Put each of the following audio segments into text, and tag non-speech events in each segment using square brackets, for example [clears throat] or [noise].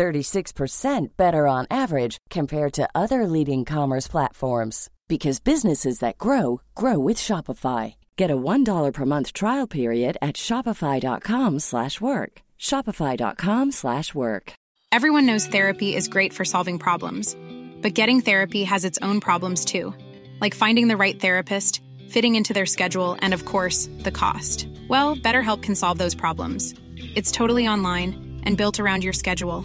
36% better on average compared to other leading commerce platforms because businesses that grow grow with Shopify. Get a $1 per month trial period at shopify.com/work. shopify.com/work. Everyone knows therapy is great for solving problems, but getting therapy has its own problems too, like finding the right therapist, fitting into their schedule, and of course, the cost. Well, BetterHelp can solve those problems. It's totally online and built around your schedule.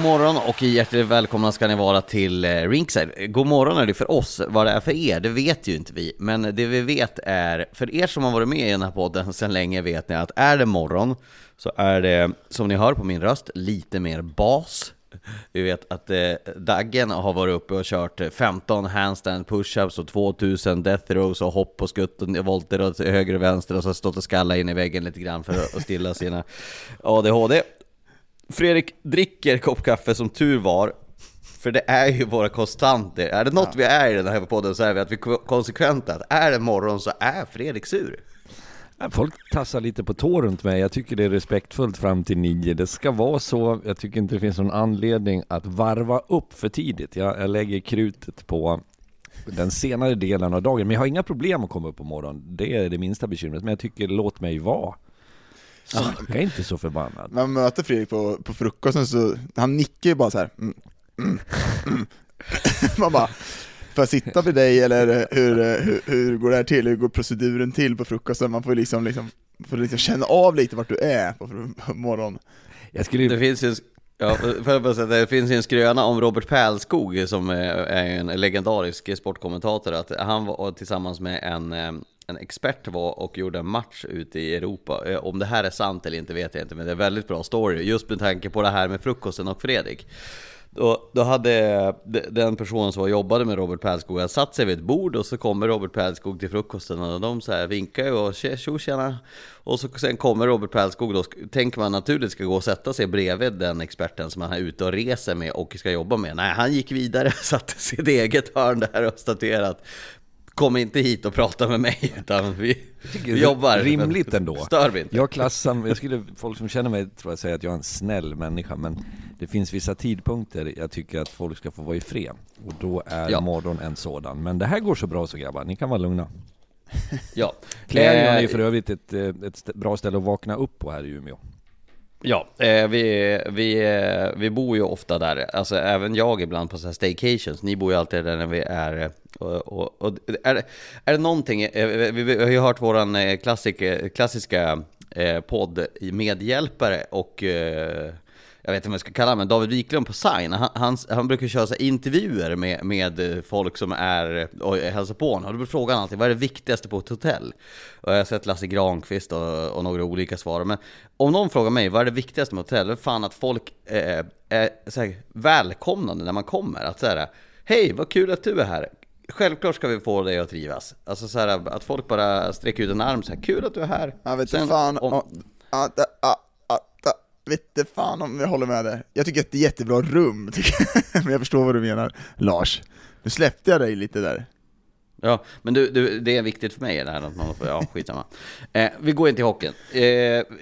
God morgon och hjärtligt välkomna ska ni vara till eh, Ringside. Rinkside. God morgon är det för oss, vad det är för er, det vet ju inte vi. Men det vi vet är, för er som har varit med i den här podden [laughs] sedan länge vet ni att är det morgon så är det, som ni hör på min röst, lite mer bas. Vi vet att eh, Daggen har varit uppe och kört 15 handstand pushups och 2000 death rows och hopp och skutt och volter åt höger och vänster och så stått och skallat in i väggen lite grann för att stilla sina ADHD. Fredrik dricker kopp kaffe som tur var, för det är ju våra konstanter. Är det något ja. vi är i den här podden så är vi att vi är konsekventa. Att är det morgon så är Fredrik sur. Folk tassar lite på tå runt mig. Jag tycker det är respektfullt fram till nio. Det ska vara så. Jag tycker inte det finns någon anledning att varva upp för tidigt. Jag, jag lägger krutet på den senare delen av dagen. Men jag har inga problem att komma upp på morgonen. Det är det minsta bekymret. Men jag tycker låt mig vara. Så jag är inte så förbannad. Man möter Fredrik på, på frukosten så, han nickar ju bara så här. Mm, mm, mm. [laughs] Man bara, får jag sitta vid dig eller hur, hur, hur går det här till? Hur går proceduren till på frukosten? Man får liksom, liksom, får liksom känna av lite vart du är på morgonen. Jag skulle... Det finns ju Ja, för att bara säga, det finns ju en skröna om Robert Pärlskog som är en legendarisk sportkommentator, att han var tillsammans med en en expert var och gjorde en match ute i Europa. Eh, om det här är sant eller inte vet jag inte, men det är en väldigt bra story. Just med tanke på det här med frukosten och Fredrik. Då, då hade den personen som jobbade med Robert Pärlskog satt sig vid ett bord och så kommer Robert Pärlskog till frukosten och de så här vinkar ju och tjo tjena. Och så sen kommer Robert Pärlskog då, tänker man naturligt ska gå och sätta sig bredvid den experten som han är ute och reser med och ska jobba med. Nej, han gick vidare, [laughs] satte sitt eget hörn där och statuerat kom inte hit och prata med mig, utan vi, vi jobbar. Rimligt ändå. Stör vi inte. Jag klassar, jag skulle, folk som känner mig tror jag säger att jag är en snäll människa, men det finns vissa tidpunkter jag tycker att folk ska få vara i fred. Och då är ja. morgon en sådan. Men det här går så bra så grabbar, ni kan vara lugna. Ja. Klädjan är ju för övrigt ett, ett bra ställe att vakna upp på här i Umeå. Ja, eh, vi, vi, eh, vi bor ju ofta där, alltså även jag ibland på så här staycations, ni bor ju alltid där när vi är, eh, och, och, och är, det, är det någonting, vi, vi, har ju hört våran klassik, klassiska podd medhjälpare och jag vet inte vad jag ska kalla honom, David Wiklund på Sign, han, han, han brukar köra så intervjuer med, med folk som är och hälsar på honom. Och då frågar han alltid, vad är det viktigaste på ett hotell? Och jag har sett Lasse Granqvist och, och några olika svar. Men om någon frågar mig, vad är det viktigaste med hotell? Det är fan att folk eh, är så här, välkomnande när man kommer. Att säga, hej vad kul att du är här. självklart ska vi få dig att trivas. Alltså så här, att folk bara sträcker ut en arm så här, kul att du är här. Jag vet Sen inte fan om- om... Da, da, vet inte fan om jag håller med dig. Jag tycker att det är jättebra rum, [laughs] jag. men jag förstår vad du menar, Lars. Nu släppte jag dig lite där. Ja, men du, du, det är viktigt för mig det här att man får, ja skitsamma. [laughs] Eh, vi går in till hockeyn. Eh,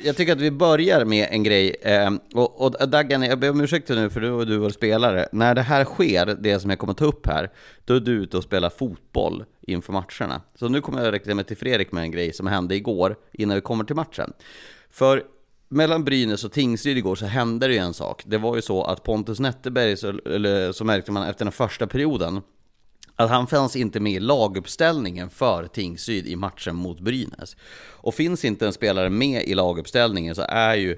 jag tycker att vi börjar med en grej, eh, och, och Daggan, jag ber om ursäkt nu för du och du var spelare. När det här sker, det som jag kommer ta upp här, då är du ute och spelar fotboll inför matcherna. Så nu kommer jag rikta mig till Fredrik med en grej som hände igår, innan vi kommer till matchen. För mellan Brynäs och Tingsryd igår så hände det ju en sak. Det var ju så att Pontus Netterberg, så, eller, så märkte man efter den första perioden, att han fanns inte med i laguppställningen för Tingsryd i matchen mot Brynäs. Och finns inte en spelare med i laguppställningen så är ju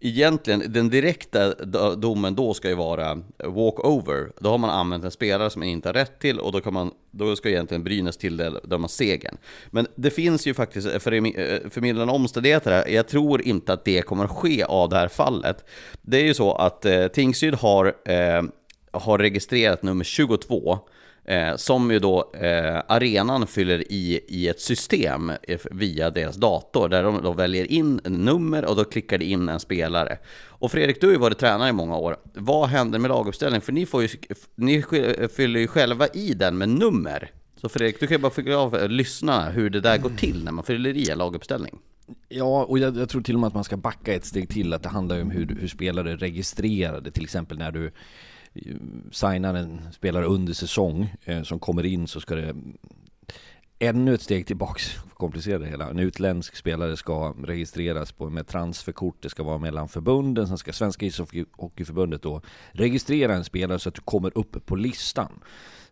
egentligen den direkta domen då ska ju vara walkover. Då har man använt en spelare som man inte har rätt till och då, kan man, då ska egentligen Brynäs tilldömas segern. Men det finns ju faktiskt eh, eh, förmildrande omständigheter här. Jag tror inte att det kommer att ske av det här fallet. Det är ju så att eh, Tingsryd har, eh, har registrerat nummer 22 Eh, som ju då eh, arenan fyller i, i ett system via deras dator där de då väljer in en nummer och då klickar det in en spelare. Och Fredrik, du har ju varit tränare i många år. Vad händer med laguppställningen? För ni, får ju, ni fyller ju själva i den med nummer. Så Fredrik, du kan ju bara förklara för eh, lyssnarna hur det där går till när man fyller i en laguppställning. Ja, och jag, jag tror till och med att man ska backa ett steg till, att det handlar ju om hur, hur spelare är registrerade, till exempel när du signar en spelare under säsong eh, som kommer in så ska det ännu ett steg tillbaks, för att komplicera det hela. En utländsk spelare ska registreras på, med transferkort, det ska vara mellan förbunden, sen ska Svenska ishockeyförbundet då registrera en spelare så att du kommer upp på listan.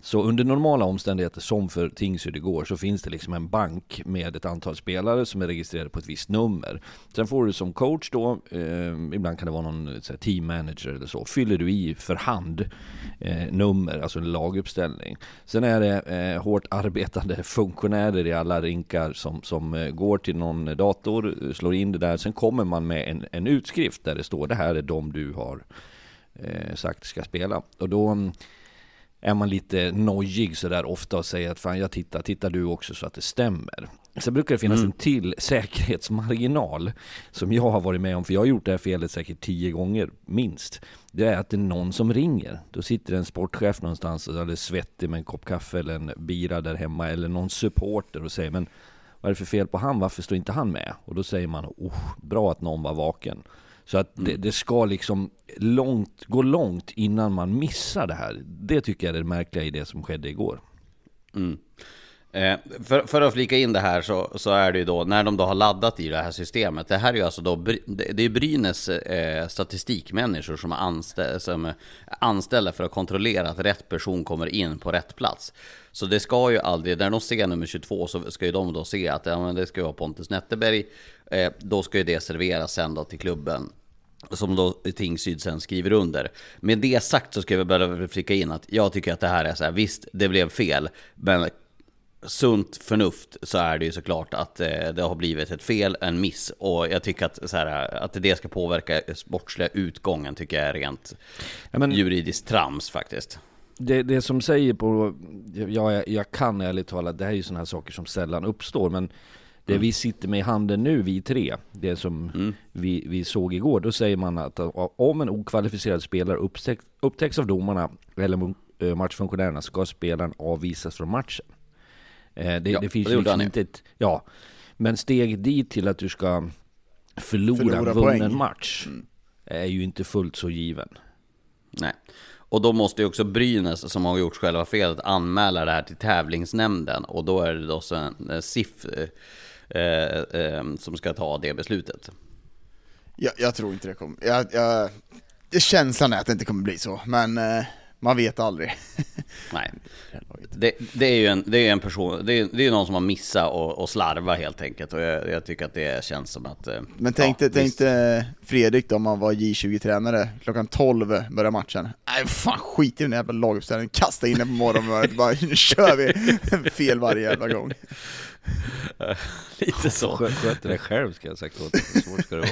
Så under normala omständigheter, som för Tingsryd igår, så finns det liksom en bank med ett antal spelare som är registrerade på ett visst nummer. Sen får du som coach då, eh, ibland kan det vara någon eh, så här, team manager eller så, fyller du i för hand eh, nummer, alltså en laguppställning. Sen är det eh, hårt arbetande [laughs] funktionärer i alla rinkar som, som eh, går till någon dator, slår in det där, sen kommer man med en, en utskrift där det står det här är de du har eh, sagt ska spela. Och då mm, är man lite nojig sådär ofta och säger att fan jag tittar, tittar du också så att det stämmer. Sen brukar det finnas en till [laughs] säkerhetsmarginal som jag har varit med om, för jag har gjort det här felet säkert tio gånger minst. Det är att det är någon som ringer. Då sitter en sportchef någonstans är svettig med en kopp kaffe eller en bira där hemma eller någon supporter och säger men vad är det för fel på han? Varför står inte han med? Och då säger man oh, bra att någon var vaken. Så att det, det ska liksom långt, gå långt innan man missar det här. Det tycker jag är det märkliga i det som skedde igår. Eh, för, för att flika in det här så, så är det ju då, när de då har laddat i det här systemet, det här är ju alltså då, det det är Brynäs eh, statistikmänniskor som är, anstä, som är anställda för att kontrollera att rätt person kommer in på rätt plats. Så det ska ju aldrig, när de ser nummer 22 så ska ju de då se att ja, men det ska vara Pontus Netterberg, eh, då ska ju det serveras sen då till klubben som då Tingsryd sen skriver under. Med det sagt så ska vi bara flika in att jag tycker att det här är så här, visst det blev fel, men sunt förnuft så är det ju såklart att eh, det har blivit ett fel, en miss. Och jag tycker att, så här, att det ska påverka sportsliga utgången tycker jag är rent Ja, men- juridiskt trams faktiskt. Det, det som säger på, ja, jag, jag kan ärligt talat, det här är ju sådana här saker som sällan uppstår, men det vi sitter med i handen nu, vi tre, det som vi, vi såg igår, då säger man att om en okvalificerad spelare upptäck, upptäcks av domarna eller eh, matchfunktionärerna ska spelaren avvisas från matchen. Eh, Det, Ja, det finns det liksom inte ett, ja, men steget dit till att du ska förlora, Förlora en vunnen poäng. match är ju inte fullt så given. Nej. Och då måste ju också Brynäs, som har gjort själva felet, anmäla det här till tävlingsnämnden. Och då är det då så en eh, SIF eh, eh, som ska ta det beslutet. Jag, jag tror inte det kommer, jag, jag, känslan är att det inte kommer bli så, men eh, man vet aldrig. [laughs] Nej. Det, det är ju en, det är en person, det är, det är någon som har missat och, och slarva helt enkelt. Och jag, jag tycker att det känns som att... eh, Men tänk ja, dig dig Fredrik då, om han var J20-tränare, klockan 12 börjar matchen. Nej fan skit i den jävla laguppställningen, kasta in den på morgonmötet, bara nu kör vi! [laughs] Fel varje jävla gång. [laughs] Lite så. Skö- Sköter det själv ska jag sagt åt dig. Så svårt ska det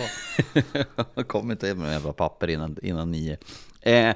vara. [laughs] Kommer inte med jävla papper innan, innan nio. Eh,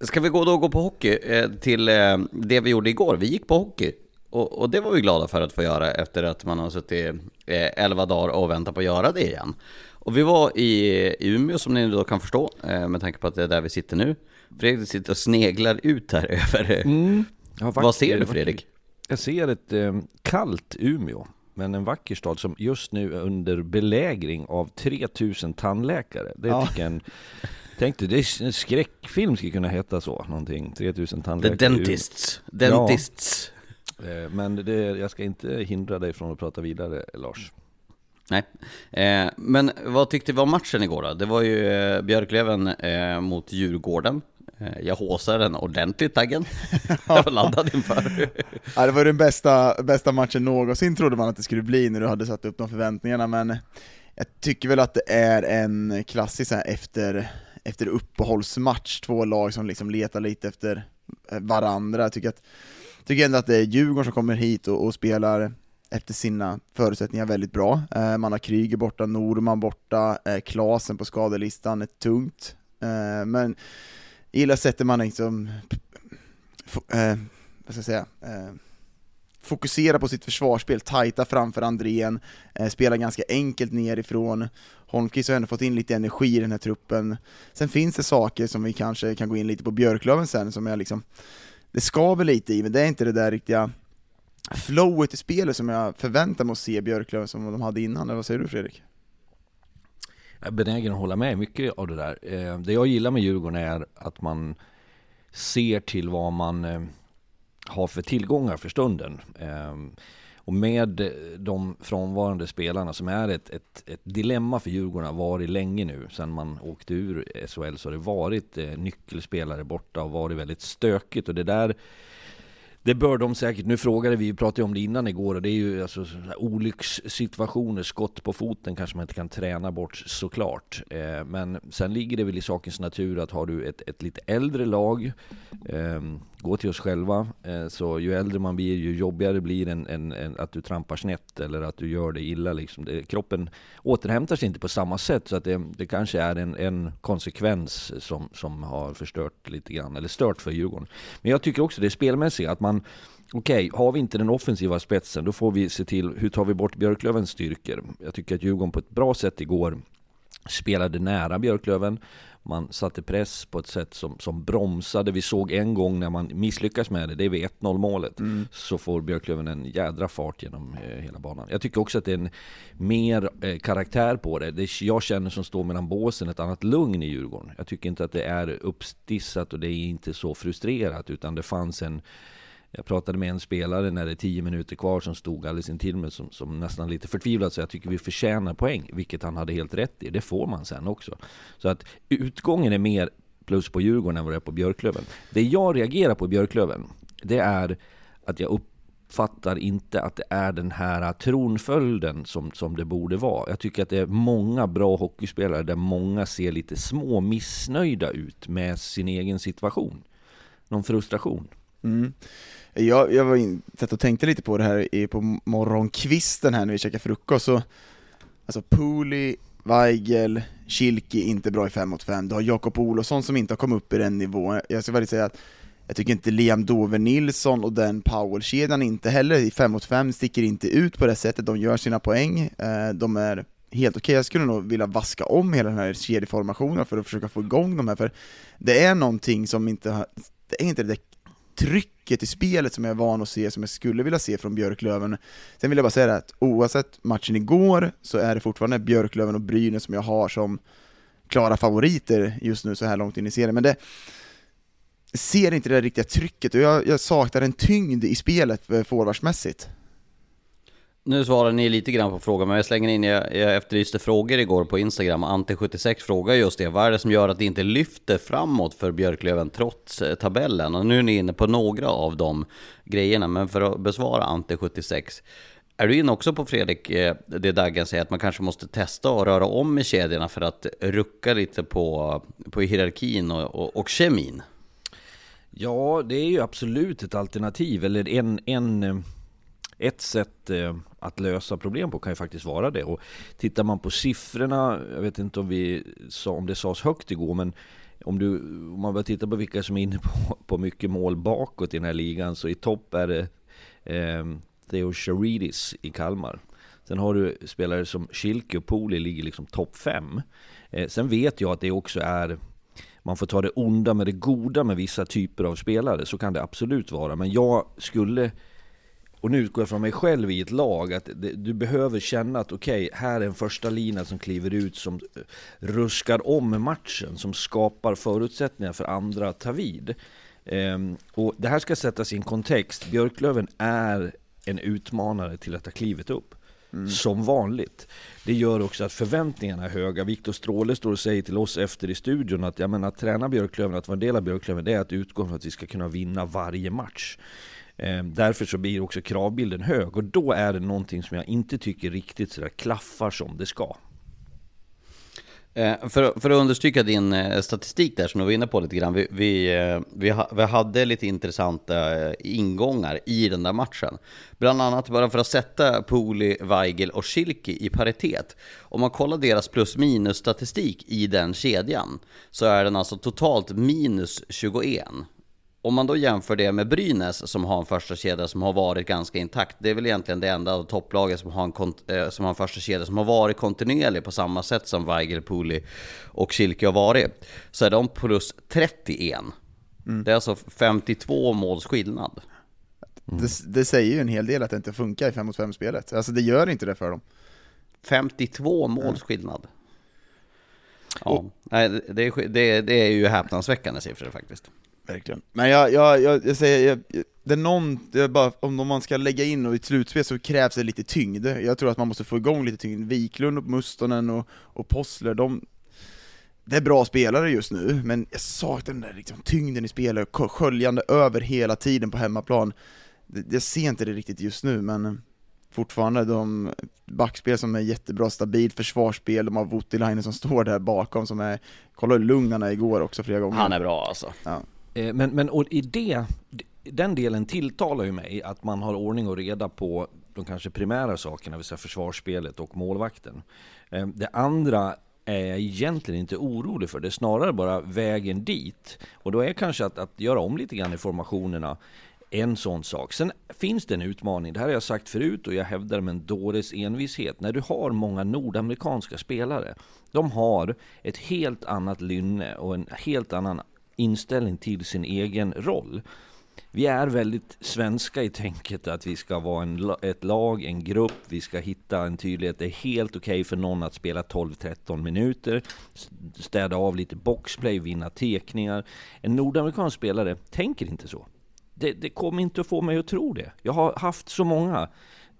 Ska vi gå då gå på hockey eh, till eh, det vi gjorde igår? Vi gick på hockey. Och, och det var vi glada för att få göra efter att man har suttit eh, 11 dagar och väntat på att göra det igen. Och vi var i, Umeå som ni då kan förstå, eh, med tanke på att det är där vi sitter nu. Fredrik sitter och sneglar ut här [laughs] över. Mm. Ja, Vad ser du. Fredrik? Jag ser ett eh, kallt Umeå, men en vacker stad som just nu är under belägring av 3000 tandläkare. Det Ja. tycker jag en, [laughs] Tänk dig, det är en skräckfilm skulle kunna heta så, någonting. 3000 The tandläkare. Umeå. Dentists. Dentists. Eh, Men det, jag ska inte hindra dig från att prata vidare, Lars. Nej. Eh, men vad tyckte vi om matchen igår då? Det var ju eh, Björklöven eh, mot Djurgården. Eh, jag håsar den ordentligt taggen. [laughs] jag var laddad inför. Ja, det var den bästa, bästa matchen någonsin trodde man att det skulle bli när du hade satt upp de förväntningarna, men jag tycker väl att det är en klassisk här efter, efter uppehållsmatch, två lag som liksom letar lite efter eh, varandra. Jag tycker, att, tycker ändå att det är Djurgården som kommer hit och, och spelar efter sina förutsättningar väldigt bra. Eh, man har Kryger borta, Norman borta, eh, Klasen på skadelistan är tungt. Eh, men gillar sättet man liksom, eh, vad ska jag säga, eh, fokusera på sitt försvarsspel, tajta framför Andrén, eh, spela ganska enkelt nerifrån. Holmqvist har ändå fått in lite energi i den här truppen. Sen finns det saker som vi kanske kan gå in lite på Björklöven sen, som jag liksom, det skaver lite i, men det är inte det där riktiga flowet i spelet som jag förväntar mig att se Björklöven som de hade innan, eller vad säger du Fredrik? Jag är benägen att hålla med mycket av det där. Eh, det jag gillar med Djurgården är att man ser till vad man eh, har för tillgångar för stunden. Eh, och med de frånvarande spelarna som är ett, ett, ett dilemma för Djurgården har varit länge nu. Sen man åkte ur SHL så har det varit nyckelspelare borta och varit väldigt stökigt. Och det där det bör de säkert, nu frågade vi, vi pratade om det innan igår och det är ju alltså olyckssituationer, skott på foten kanske man inte kan träna bort såklart. Eh, men sen ligger det väl i sakens natur att har du ett, ett lite äldre lag, eh, gå till oss själva, eh, så ju äldre man blir ju jobbigare blir en, en, en, att du trampar snett eller att du gör det illa liksom. Det, kroppen återhämtar sig inte på samma sätt så att det, det kanske är en, en konsekvens som, som har förstört lite grann, eller stört för Djurgården. Men jag tycker också det är spelmässiga, att man Okej, har vi inte den offensiva spetsen, då får vi se till hur tar vi bort Björklövens styrkor. Jag tycker att Djurgården på ett bra sätt igår spelade nära Björklöven. Man satte press på ett sätt som, som bromsade. Vi såg en gång när man misslyckas med det, det är vid 1-0 målet, så får Björklöven en jädra fart genom eh, hela banan. Jag tycker också att det är en mer eh, karaktär på det. det. är- Jag känner som står mellan båsen ett annat lugn i Djurgården. Jag tycker inte att det är uppstissat och det är inte så frustrerat, utan det fanns en jag pratade med en spelare när det är 10 minuter kvar som stod alldeles intill mig som, som nästan lite förtvivlad så jag tycker vi förtjänar poäng, vilket han hade helt rätt i. Det får man sen också. Så att utgången är mer plus på Djurgården än vad det är på Björklöven. Det jag reagerar på i Björklöven, det är att jag uppfattar inte att det är den här tronföljden som, som det borde vara. Jag tycker att det är många bra hockeyspelare där många ser lite små missnöjda ut med sin egen situation. Någon frustration. Mm. Jag, jag var in, satt och tänkte lite på det här på morgonkvisten här när vi käkade frukost, så alltså Pooley, Weigel, Kilki inte bra i 5 mot 5, du har Jakob Olofsson som inte har kommit upp i den nivån, jag ska väl säga att jag tycker inte Liam Dover Nilsson och den Powell-kedjan inte heller i 5 mot 5 sticker inte ut på det sättet, de gör sina poäng, eh, de är helt okej, jag skulle nog vilja vaska om hela den här kedjeformationen för att försöka få igång de här, för det är någonting som inte har, det är inte det där trycket i spelet som jag är van att se, som jag skulle vilja se från Björklöven. Sen vill jag bara säga det att oavsett matchen igår, så är det fortfarande Björklöven och Brynäs som jag har som klara favoriter just nu så här långt in i serien, men det ser inte det där riktiga trycket och jag, jag saknar en tyngd i spelet eh, forwardsmässigt. Nu svarar ni lite grann på frågan, men jag slänger in, jag, jag efterlyste frågor igår på Instagram, Ante76 frågar just det, vad är det som gör att det inte lyfter framåt för Björklöven trots eh, tabellen? Och nu är ni inne på några av de grejerna, men för att besvara Ante76, är du inne också på Fredrik, eh, det Daggen säger, att man kanske måste testa och röra om i kedjorna för att rucka lite på, på hierarkin och, och, och kemin? Ja, det är ju absolut ett alternativ, eller en, en, eh, ett sätt att lösa problem på kan ju faktiskt vara det. Och tittar man på siffrorna, jag vet inte om, vi sa, om det sades högt igår, men om, du, om man börjar titta på vilka som är inne på, på mycket mål bakåt i den här ligan, så i topp är det eh, Theo Charidis i Kalmar. Sen har du spelare som Schilke och Poli ligger liksom topp fem. Eh, sen vet jag att det också är man får ta det onda med det goda med vissa typer av spelare, så kan det absolut vara. Men jag skulle, och nu utgår jag från mig själv i ett lag, att det, du behöver känna att okej, okay, här är en första lina som kliver ut, som ruskar om matchen, som skapar förutsättningar för andra att ta vid. Ehm, och det här ska sättas i en kontext. Björklöven är en utmanare till att ta klivet upp. Mm. Som vanligt. Det gör också att förväntningarna är höga. Viktor Stråle står och säger till oss efter i studion att, ja, men att träna Björklöven, att vara en del av Björklöven, det är att utgå från att vi ska kunna vinna varje match. Ehm, därför så blir också kravbilden hög och då är det någonting som jag inte tycker riktigt sådär klaffar som det ska. Ehm, för, för, att understryka din eh, statistik där som du var inne på lite grann. Vi, vi, eh, vi, vi, hade lite intressanta eh, ingångar i den där matchen. Bland annat bara för att sätta Poli, Weigel och Schilke i paritet. Om man kollar deras plus minus statistik i den kedjan så är den alltså totalt minus 21 om man då jämför det med Brynäs som har en första kedja som har varit ganska intakt. Det är väl egentligen det enda av topplaget som har en, eh, som har en första kedja som har varit kontinuerlig på samma sätt som Weigel, Puli och Kilke har varit. Så är de plus 31. Mm. Det är alltså 52 måls skillnad. Mm. Det, det, säger ju en hel del att det inte funkar i 5 mot 5 spelet. Alltså det gör inte det för dem. 52 måls skillnad. Ja, nej, det, det, det är ju häpnadsväckande siffror faktiskt. Verkligen. Men jag, jag, jag, jag säger, jag, det är någon, det är bara, om man ska lägga in och i ett slutspel så krävs det lite tyngd. Jag tror att man måste få igång lite tyngd. Wiklund och Mustonen och, och Possler, de, det är bra spelare just nu, men jag saknar den där liksom, tyngden i spelet, sköljande över hela tiden på hemmaplan. Jag ser inte det riktigt just nu, men fortfarande de backspel som är jättebra, stabilt försvarsspel, de har Voutilainen som står där bakom som är, kolla hur lugn han är igår också flera gånger. Han är bra alltså. Ja. Eh, men, men och i det, den delen tilltalar ju mig att man har ordning och reda på de kanske primära sakerna, vill säga försvarsspelet och målvakten. Eh, det andra är jag egentligen inte orolig för, det är snarare bara vägen dit. Och då är kanske att, att göra om lite grann i formationerna en sån sak. Sen finns det en utmaning, det här har jag sagt förut och jag hävdar med en dåres envishet. När du har många nordamerikanska spelare, de har ett helt annat lynne och en helt annan inställning till sin egen roll. Vi är väldigt svenska i tänket att vi ska vara en, ett lag, en grupp, vi ska hitta en tydlighet. Det är helt okej okay för någon att spela 12-13 minuter, städa av lite boxplay, vinna tekningar. En nordamerikansk spelare tänker inte så. Det, det kommer inte att få mig att tro det. Jag har haft så många,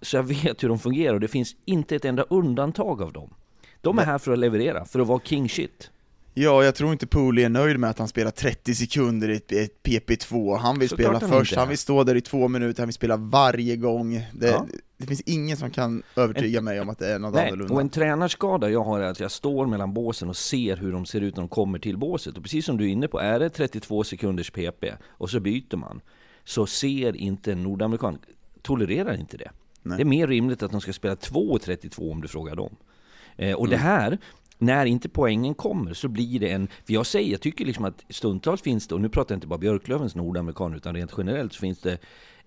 så jag vet hur de fungerar och det finns inte ett enda undantag av dem. De är här för att leverera, för att vara king shit. Ja, jag tror inte Pooley är nöjd med att han spelar 30 sekunder i ett, PP2, han vill Så spela han först, han vill stå där i två minuter, han vill spela varje gång. Det, ja. det finns ingen som kan övertyga en, mig om att det är något nej, annorlunda. Och en tränarskada jag har är att jag står mellan båsen och ser hur de ser ut när de kommer till båset. Och precis som du är inne på, är det 32 sekunders PP och så byter man, så ser inte en nordamerikan, tolererar inte det. Nej. Det är mer rimligt att de ska spela 2.32 om du frågar dem. Eh, och mm. det här när inte poängen kommer så blir det en... För jag säger, jag tycker liksom att stundtals finns det, och nu pratar jag inte bara Björklövens nordamerikaner, utan rent generellt så finns det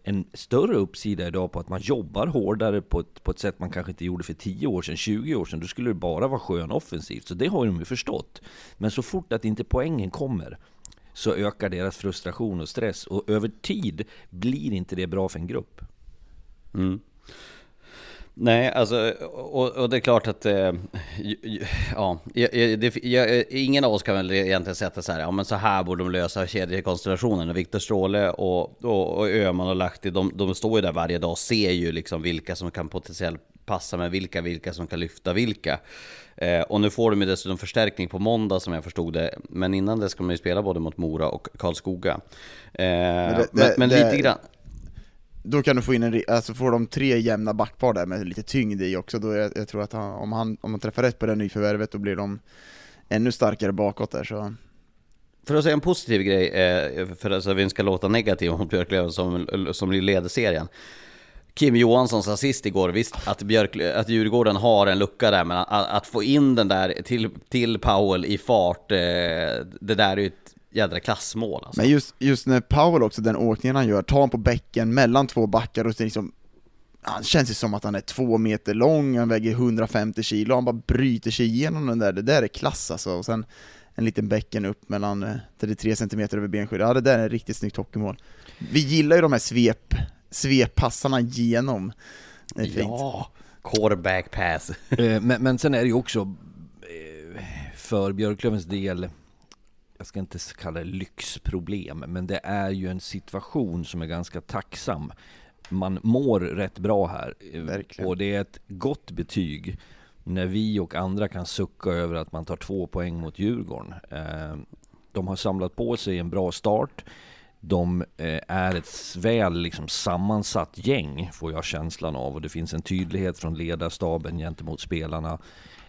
en större uppsida idag på att man jobbar hårdare på ett, på ett sätt man kanske inte gjorde för 10 år sedan, 20 år sedan. Då skulle det bara vara skön offensivt. Så det har de ju förstått. Men så fort att inte poängen kommer så ökar deras frustration och stress. Och över tid blir inte det bra för en grupp. Mm. Nej, alltså, och, och, det är klart att, eh, ja, det, jag, ingen av oss kan väl egentligen sätta så här, ja men så här borde de lösa kedjekonstellationen. Viktor Stråle och, och, och Öhman och Lahti, de, de står ju där varje dag och ser ju liksom vilka som kan potentiellt passa med vilka, vilka som kan lyfta vilka. Eh, och nu får de ju dessutom förstärkning på måndag som jag förstod det, men innan det ska man ju spela både mot Mora och Karlskoga. Eh, men, det, men, men det, lite grann då kan du få in en, alltså får de tre jämna backpar där med lite tyngd i också, då jag, jag tror att han, om, han, om man träffar rätt på det nyförvärvet då blir de ännu starkare bakåt där så för att säga en positiv grej, eh, för att vi inte ska låta negativ mot Björklöven som, som leder serien. Kim Johanssons assist igår, visst att, Björk, att Djurgården har en lucka där, men att, att få in den där till, till Powell i fart, eh, det där är ju ett jädra klassmål alltså. Men just, just när Powell också, den åkningen han gör, tar han på bäcken mellan två backar och liksom han känns ju som att han är två meter lång, han väger 150 kilo, han bara bryter sig igenom den där, det där är klass alltså. Och sen en liten bäcken upp mellan 33 eh, cm över benskyddet, ja det där är ett riktigt snyggt hockeymål. Vi gillar ju de här svep, sveppassarna genom. Det är fint. Ja, quarterback pass. Eh, men, men sen är det ju också eh, för Björklövens del jag ska inte kalla det lyxproblem, men det är ju en situation som är ganska tacksam. Man mår rätt bra här. Verkligen. Och det är ett gott betyg när vi och andra kan sucka över att man tar två poäng mot Djurgården. Eh, de har samlat på sig en bra start. De eh, är ett väl liksom sammansatt gäng, får jag känslan av. Och det finns en tydlighet från ledarstaben gentemot spelarna.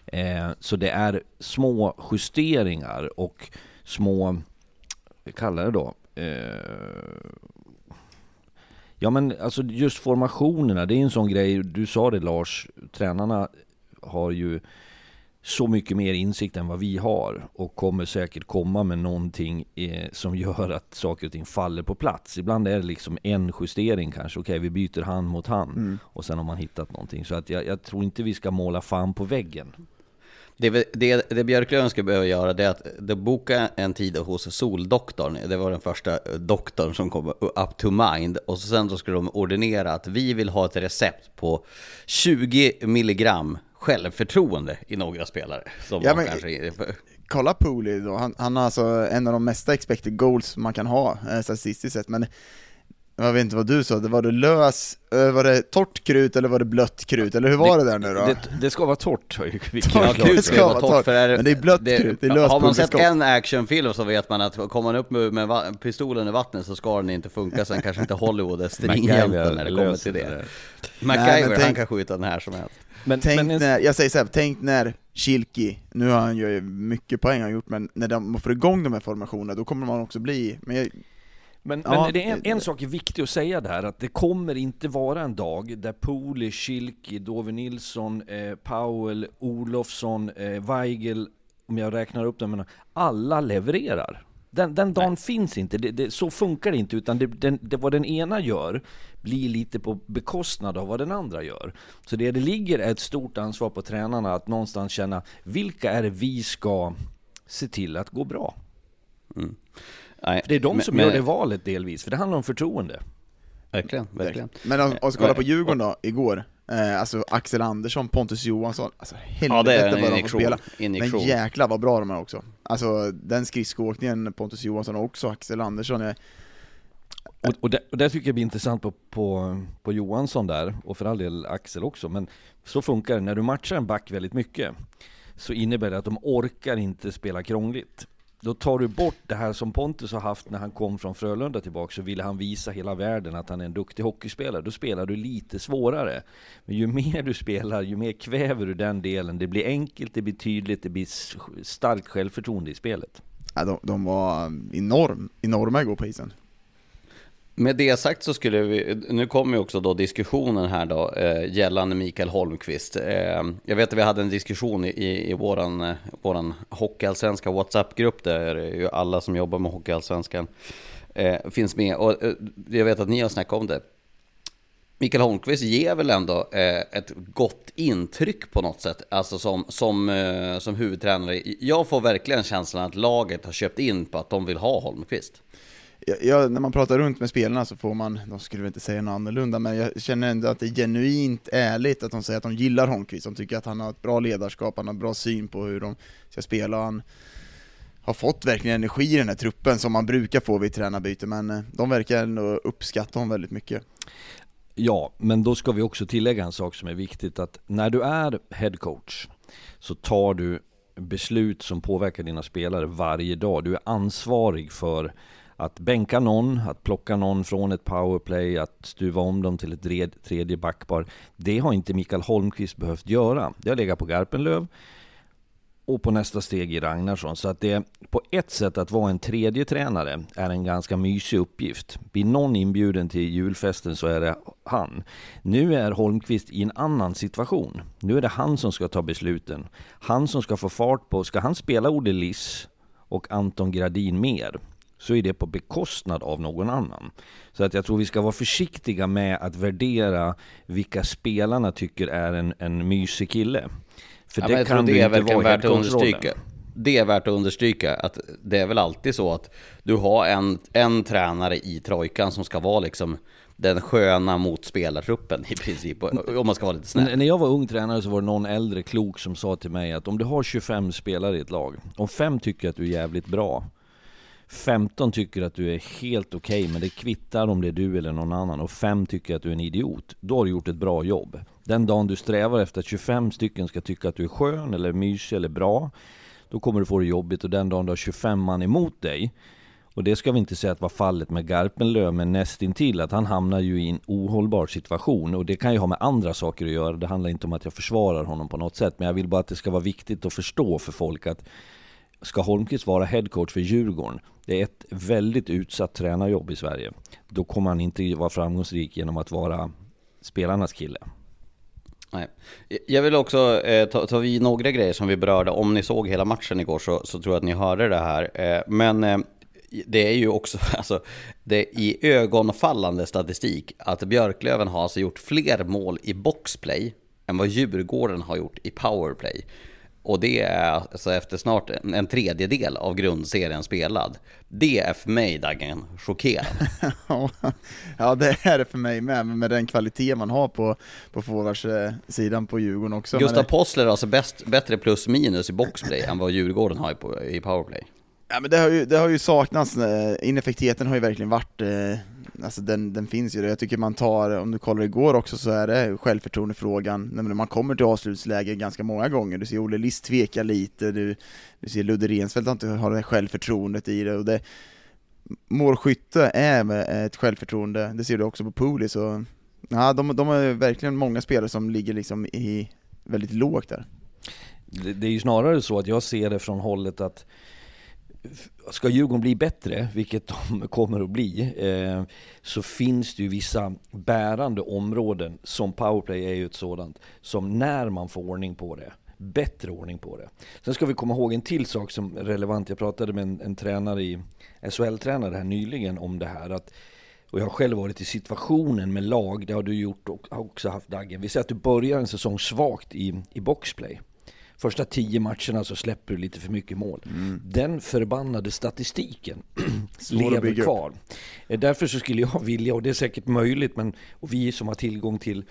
Eh, så det är små justeringar och små, kallar det då, Ja men alltså just formationerna, det är en sån grej, du sa det Lars, tränarna har ju så mycket mer insikt än vad vi har och kommer säkert komma med någonting eh, som gör att saker och ting faller på plats. Ibland är det liksom en justering kanske, okej okay, vi byter hand mot hand mm. och sen har man hittat någonting. Så att jag, jag tror inte vi ska måla fan på väggen. Det, det, det Björklöven ska behöva göra det är att boka en tid hos Soldoktorn. Det var den första doktorn som kom up to mind. Och sen så skulle de ordinera att vi vill ha ett recept på 20 milligram självförtroende i några spelare. Som ja, men, kanske... Kolla Pooley då, han, han har alltså en av de mesta expected goals man kan ha eh, statistiskt sett, men jag vet inte vad du sa, det var det lös, eh, var det torrt krut eller var det blött krut, eller hur var det, det där nu då? Det, det ska vara torrt, [laughs] torrt krut ska vara torrt, för är, men det är blött det, krut, det är Har man sett en actionfilm så vet man att kommer man upp med, med pistolen i vattnet så ska den inte funka, sen kanske inte Hollywood är [laughs] stringenta när det kommer till det. MacGyver, tänk, han kan skjuta den här som helst. Men, tänk men, när, jag säger såhär, tänk när Kilki, nu har han ju mycket poäng han gjort, men när de får igång de här formationerna, då kommer man också bli, men jag, men, ja, men det är en, en sak är viktig att säga där, att det kommer inte vara en dag där Poli, Schilki, Dove Nilsson, eh, Powell, Olofsson, eh, Weigel, om jag räknar upp dem, alla levererar. Den, den dagen Nej. finns inte, det, det, så funkar det inte, utan det, den, det, vad den ena gör blir lite på bekostnad av vad den andra gör. Så det det ligger ett stort ansvar på tränarna att någonstans känna, vilka är det vi ska se till att gå bra? Mm. Nej, för det är de som men, gör det valet delvis, för det handlar om förtroende. Verkligen, verkligen. Men om vi ska kolla på Djurgården då, igår, eh, alltså Axel Andersson, Pontus Johansson, alltså helvete ja, vad de får spela. Injektion. Men jäklar vad bra de är också. Alltså den skridskoåkningen, Pontus Johansson och också Axel Andersson är och, och, det, och det tycker jag blir intressant på, på, på Johansson där, och för all del Axel också, men så funkar det, när du matchar en back väldigt mycket, så innebär det att de orkar inte spela krångligt. Då tar du bort det här som Pontus har haft när han kom från Frölunda tillbaka, så ville han visa hela världen att han är en duktig hockeyspelare. Då spelar du lite svårare. Men ju mer du spelar, ju mer kväver du den delen. Det blir enkelt, det blir tydligt, det blir starkt självförtroende i spelet. Ja, de, de var ehm, enorm, enorma igår på isen. Med det sagt så skulle vi, nu kommer ju också då diskussionen här då eh, gällande Mikael Holmqvist. Eh, jag vet att vi hade en diskussion i, i våran, eh, våran Hockeyallsvenska WhatsApp-grupp där ju alla som jobbar med Hockeyallsvenskan eh, finns med. Och eh, jag vet att ni har snackat om det. Mikael Holmqvist ger väl ändå eh, ett gott intryck på något sätt, alltså som, som, eh, som huvudtränare. Jag får verkligen känslan att laget har köpt in på att de vill ha Holmqvist jag, när man pratar runt med spelarna så får man, de skulle väl inte säga något annorlunda, men jag känner ändå att det är genuint ärligt att de säger att de gillar Holmqvist, de tycker att han har ett bra ledarskap, han har bra syn på hur de ska spela, han har fått verkligen energi i den här truppen som man brukar få vid tränarbyte, men eh, de verkar ändå uppskatta honom väldigt mycket. Ja, men då ska vi också tillägga en sak som är viktigt, att när du är headcoach så tar du beslut som påverkar dina spelare varje dag. Du är ansvarig för att bänka någon, att plocka någon från ett powerplay, att stuva om dem till ett tredje backpar. Det har inte Mikael Holmqvist behövt göra. Det har legat på Garpenlöv. och på nästa steg i Ragnarsson. Så att det på ett sätt att vara en tredje tränare är en ganska mysig uppgift. Blir någon inbjuden till julfesten så är det han. Nu är Holmqvist i en annan situation. Nu är det han som ska ta besluten. Han som ska få fart på, ska han spela Olle Liss och Anton Gradin mer? Så är det på bekostnad av någon annan. Så att jag tror vi ska vara försiktiga med att värdera vilka spelarna tycker är en, en mysig kille. För ja, det kan det är inte vara värt att understryka. Det är värt att understryka att det är väl alltid så att du har en, en tränare i trojkan som ska vara liksom den sköna mot spelartruppen i princip, om man ska vara lite snäll. När jag var ung tränare så var det någon äldre klok som sa till mig att om du har 25 spelare i ett lag, om fem tycker att du är jävligt bra, 15 tycker att du är helt okej, okay, men det kvittar om det är du eller någon annan, och 5 tycker att du är en idiot, då har du gjort ett bra jobb. Den dagen du strävar efter att 25 stycken ska tycka att du är skön, eller mysig, eller bra, då kommer du få det jobbigt, och den dagen du har 25 man emot dig, och det ska vi inte säga att var fallet med Garpenlöv, men nästintill att han hamnar ju i en ohållbar situation. Och det kan ju ha med andra saker att göra. Det handlar inte om att jag försvarar honom på något sätt. Men jag vill bara att det ska vara viktigt att förstå för folk att ska Holmqvist vara headcoach för Djurgården, det är ett väldigt utsatt tränarjobb i Sverige. Då kommer han inte vara framgångsrik genom att vara spelarnas kille. Nej. Jag vill också eh, ta, ta vid några grejer som vi berörde. Om ni såg hela matchen igår så, så tror jag att ni hörde det här. Eh, men eh, det är ju också [laughs] alltså, det är i ögonfallande statistik att Björklöven har alltså gjort fler mål i boxplay än vad Djurgården har gjort i powerplay. Och det är alltså efter snart en tredjedel av grundserien spelad. Det är för mig, Dagen, chockerande. [laughs] ja, det är det för mig med, med den kvalitet man har på, på forwardssidan på Djurgården också. Gustav Possler har alltså bäst, bättre plus minus i boxplay än vad Djurgården har i, i powerplay. Ja men det har ju, det har ju saknats, eh, ineffektiviteten har ju verkligen varit, eh, alltså den, den finns ju, jag tycker man tar, om du kollar igår också så är det självförtroendefrågan, när man kommer till avslutsläge ganska många gånger, du ser Olle List tveka lite, du, du ser Ludde Rensfeldt inte har det självförtroendet i det, och det målskytte är ett självförtroende, det ser du också på Pooley, så ja, de, de har verkligen många spelare som ligger liksom i väldigt lågt där. Det, det är ju snarare så att jag ser det från hållet att ska Djurgården bli bättre, vilket de [laughs] kommer att bli, eh, så finns det ju vissa bärande områden, som powerplay är ju ett sådant, som när man får ordning på det, bättre ordning på det. Sen ska vi komma ihåg en till sak som är relevant. Jag pratade med en, en tränare i, SHL-tränare här nyligen om det här. Att, och jag har själv varit i situationen med lag, det har du gjort och har också haft Daggen. Vi säger att du börjar en säsong svagt i, i boxplay första tio matcherna så släpper du lite för mycket mål. Mm. Den förbannade statistiken [clears throat] lever kvar. Eh, därför så skulle jag vilja, och det är säkert möjligt, men och vi som har tillgång till,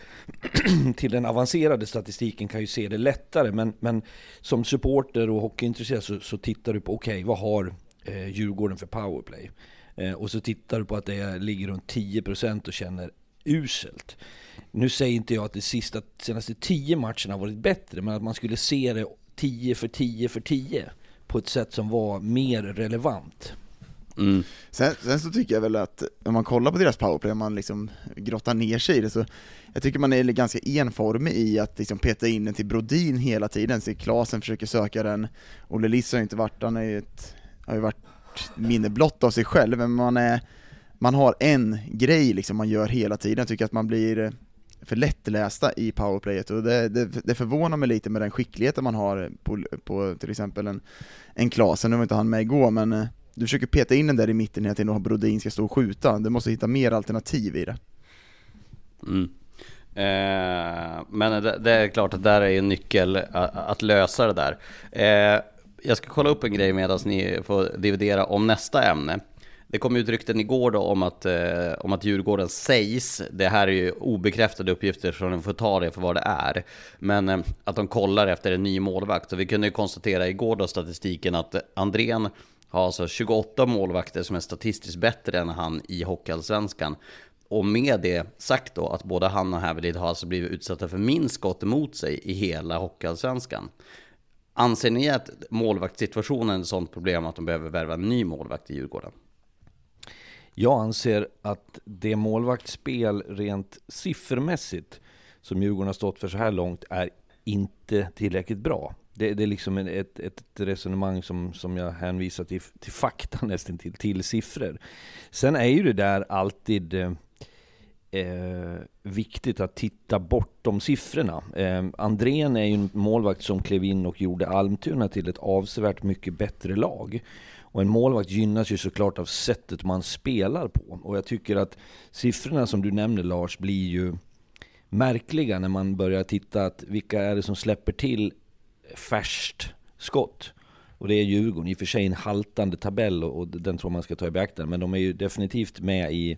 [clears throat] till den avancerade statistiken kan ju se det lättare. Men, men som supporter och hockeyintresserad så, så tittar du på, okej, okay, vad har eh, Djurgården för powerplay? Eh, och så tittar du på att det ligger runt 10% och känner uselt. Nu säger inte jag att de sista, senaste tio matcherna har varit bättre, men att man skulle se det 10 för 10 för 10 på ett sätt som var mer relevant. Mm. Sen, sen, så tycker jag väl att, om man kollar på deras powerplay, om man liksom grottar ner sig i det, så jag tycker man är ganska enformig i att liksom peta in den till Brodin hela tiden, så Klasen försöker söka den, Olle Liss har ju inte varit, han är ju ett, har ju varit minne blott av sig själv, men man är man har en grej liksom man gör hela tiden, jag tycker att man blir eh, för lättlästa i powerplayet och det, det, det förvånar mig lite med den skickligheten man har på, på till exempel en, en Klasen, nu var inte han med igår men eh, du försöker peta in den där i mitten hela tiden och Brodin ska stå och skjuta, du måste hitta mer alternativ i det. Mm. Eh, men det, det, är klart att där är en nyckel att, att lösa det där. Eh, jag ska kolla upp en grej medan ni får dividera om nästa ämne. Det kom ut rykten igår då om att, eh, om att Djurgården sägs, det här är ju obekräftade uppgifter så de får ta det för vad det är, men eh, att de kollar efter en ny målvakt. Så vi kunde ju konstatera igår då statistiken att Andrén har alltså 28 målvakter som är statistiskt bättre än han i Hockeyallsvenskan. Och med det sagt då att både han och Hävelid har alltså blivit utsatta för minst skott emot sig i hela Hockeyallsvenskan. Anser ni att målvaktssituationen är ett sådant problem att de behöver värva en ny målvakt i Djurgården? Jag anser att det målvaktsspel rent siffermässigt som Djurgården har stått för så här långt är inte tillräckligt bra. Det, det är liksom ett, ett resonemang som, som jag hänvisar till, till fakta [laughs] nästan till, till siffror. Sen är ju det där alltid eh, eh, viktigt att titta bortom siffrorna. Eh, Andrén är ju en målvakt som klev in och gjorde Almtuna till ett avsevärt mycket bättre lag. Och en målvakt gynnas ju såklart av sättet man spelar på. Och jag tycker att siffrorna som du nämner Lars blir ju märkliga när man börjar titta att vilka är det som släpper till färskt skott? Och det är Djurgården, i och för sig en haltande tabell och den tror man ska ta i beaktande. Men de är ju definitivt med i,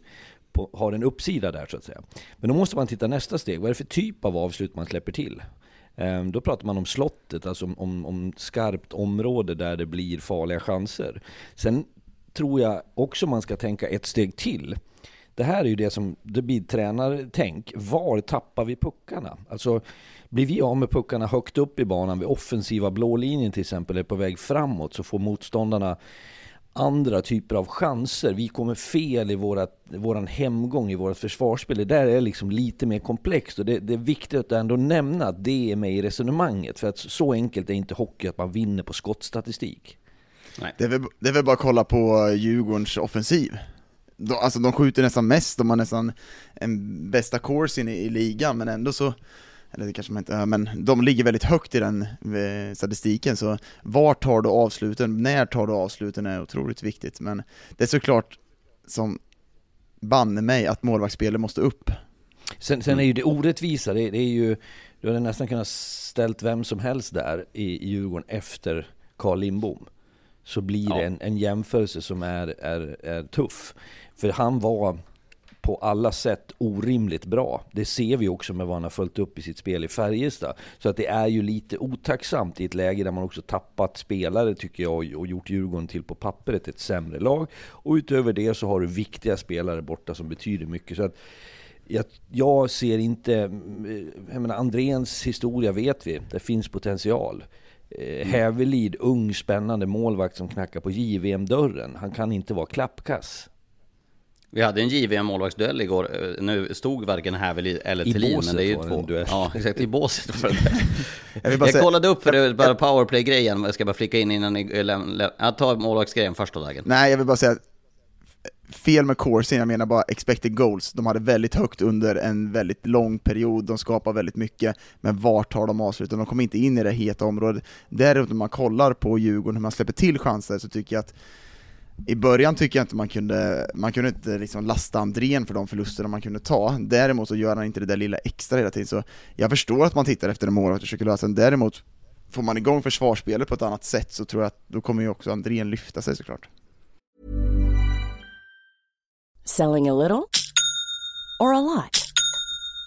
på, har en uppsida där så att säga. Men då måste man titta nästa steg, vad är det för typ av avslut man släpper till? Ehm, då pratar man om slottet, alltså om, om, om skarpt område där det blir farliga chanser. Sen tror jag också man ska tänka ett steg till. Det här är ju det som det blir tränartänk. Var tappar vi puckarna? Alltså, blir vi av med puckarna högt upp i banan vid offensiva blå linjen till exempel, är på väg framåt, så får motståndarna andra typer av chanser. Vi kommer fel i vårat, våran hemgång i vårt försvarsspel. Det där är liksom lite mer komplext och det, det, är viktigt att ändå nämna att det är med i resonemanget. För att så enkelt är inte hockey att man vinner på skottstatistik. Nej. Det, är väl, det är väl bara att kolla på Djurgårdens offensiv. De, alltså de skjuter nästan mest, de har nästan en bästa course i, i ligan, men ändå så eller det kanske man inte men de ligger väldigt högt i den eh, statistiken, så var tar du avsluten, när tar du avsluten är otroligt viktigt, men det är såklart som banne mig att målvaktsspelet måste upp. Sen, sen är ju det orättvisa, det, det, är ju, du hade nästan kunnat ställt vem som helst där i, i Djurgården efter Carl Lindbom. Så blir ja. det en, en jämförelse som är, är, är tuff. För han var på alla sätt orimligt bra. Det ser vi också med vad han har följt upp i sitt spel i Färjestad. Så att det är ju lite otacksamt i ett läge där man också tappat spelare tycker jag och gjort Djurgården till på pappret ett sämre lag. Och utöver det så har du viktiga spelare borta som betyder mycket. Så att jag, jag ser inte, jag menar Andréns historia vet vi, det finns potential. Eh, Hävelid, ung spännande målvakt som knackar på JVM-dörren. Han kan inte vara klappkass. Vi hade en JVM målvaktsduell igår. Eh, nu stod varken Hävel eller Thelin, men det är ju två. Duell. Ja, exakt. I båset var det. [laughs] jag, jag säga, kollade upp för det, bara powerplay-grejen. Jag ska bara flika in innan ni lämnar. Jag tar målvaktsgrejen första dagen. Nej, jag vill bara säga fel med coursen, jag menar bara expected goals. De hade väldigt högt under en väldigt lång period, de skapar väldigt mycket, men vart tar de avsluten? De kommer inte in i det heta området. Däremot när man kollar på Djurgården, hur man släpper till chanser, så tycker jag att i början tycker jag inte man kunde, man kunde inte liksom lasta Andrén för de förlusterna man kunde ta, däremot så gör han inte det där lilla extra hela tiden, så jag förstår att man tittar efter en målvakt och försöker lösa den, däremot får man igång försvarsspelet på ett annat sätt så tror jag att då kommer ju också Andrén lyfta sig såklart. Selling a little or a lot?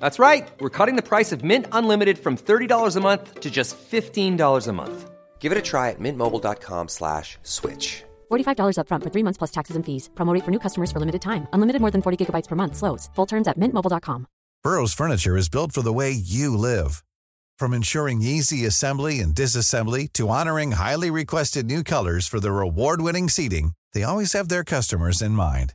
That's right. We're cutting the price of Mint Unlimited from $30 a month to just $15 a month. Give it a try at mintmobile.com slash switch. $45 upfront for three months plus taxes and fees. Promo for new customers for limited time. Unlimited more than 40 gigabytes per month. Slows. Full terms at mintmobile.com. Burrow's furniture is built for the way you live. From ensuring easy assembly and disassembly to honoring highly requested new colors for their award-winning seating, they always have their customers in mind.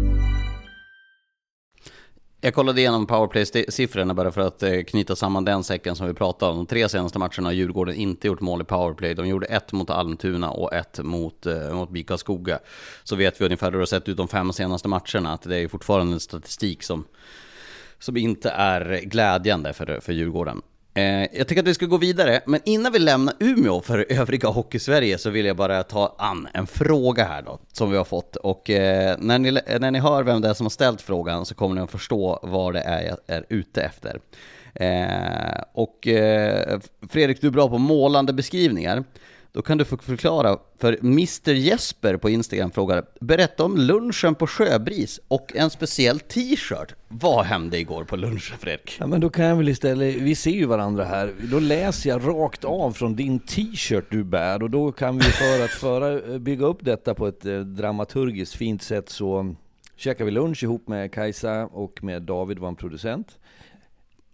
Jag kollade igenom powerplay-siffrorna bara för att eh, knyta samman den säcken som vi pratade om. De tre senaste matcherna har Djurgården inte gjort mål i powerplay. De gjorde ett mot Almtuna och ett mot, eh, mot BIK Skoga. Så vet vi ungefär hur det har sett ut de fem senaste matcherna, att det är fortfarande en statistik som, som inte är glädjande för, för Djurgården. Eh, jag tycker att vi ska gå vidare, men innan vi lämnar Umeå för övriga Hockeysverige så vill jag bara ta an en fråga här då, som vi har fått. Och eh, när, ni, när ni hör vem det är som har ställt frågan så kommer ni att förstå vad det är jag är ute efter. Eh, och eh, Fredrik, du är bra på målande beskrivningar. Då kan du få förklara, för Mr Jesper på Instagram frågar Berätta om lunchen på Sjöbris och en speciell t-shirt. Vad hände igår på lunchen Fredrik? Ja men då kan jag väl istället, vi ser ju varandra här, då läser jag rakt av från din t-shirt du bär och då kan vi för att föra, eh, bygga upp detta på ett eh, dramaturgiskt fint sätt så käkar vi lunch ihop med Kajsa och med David, vår producent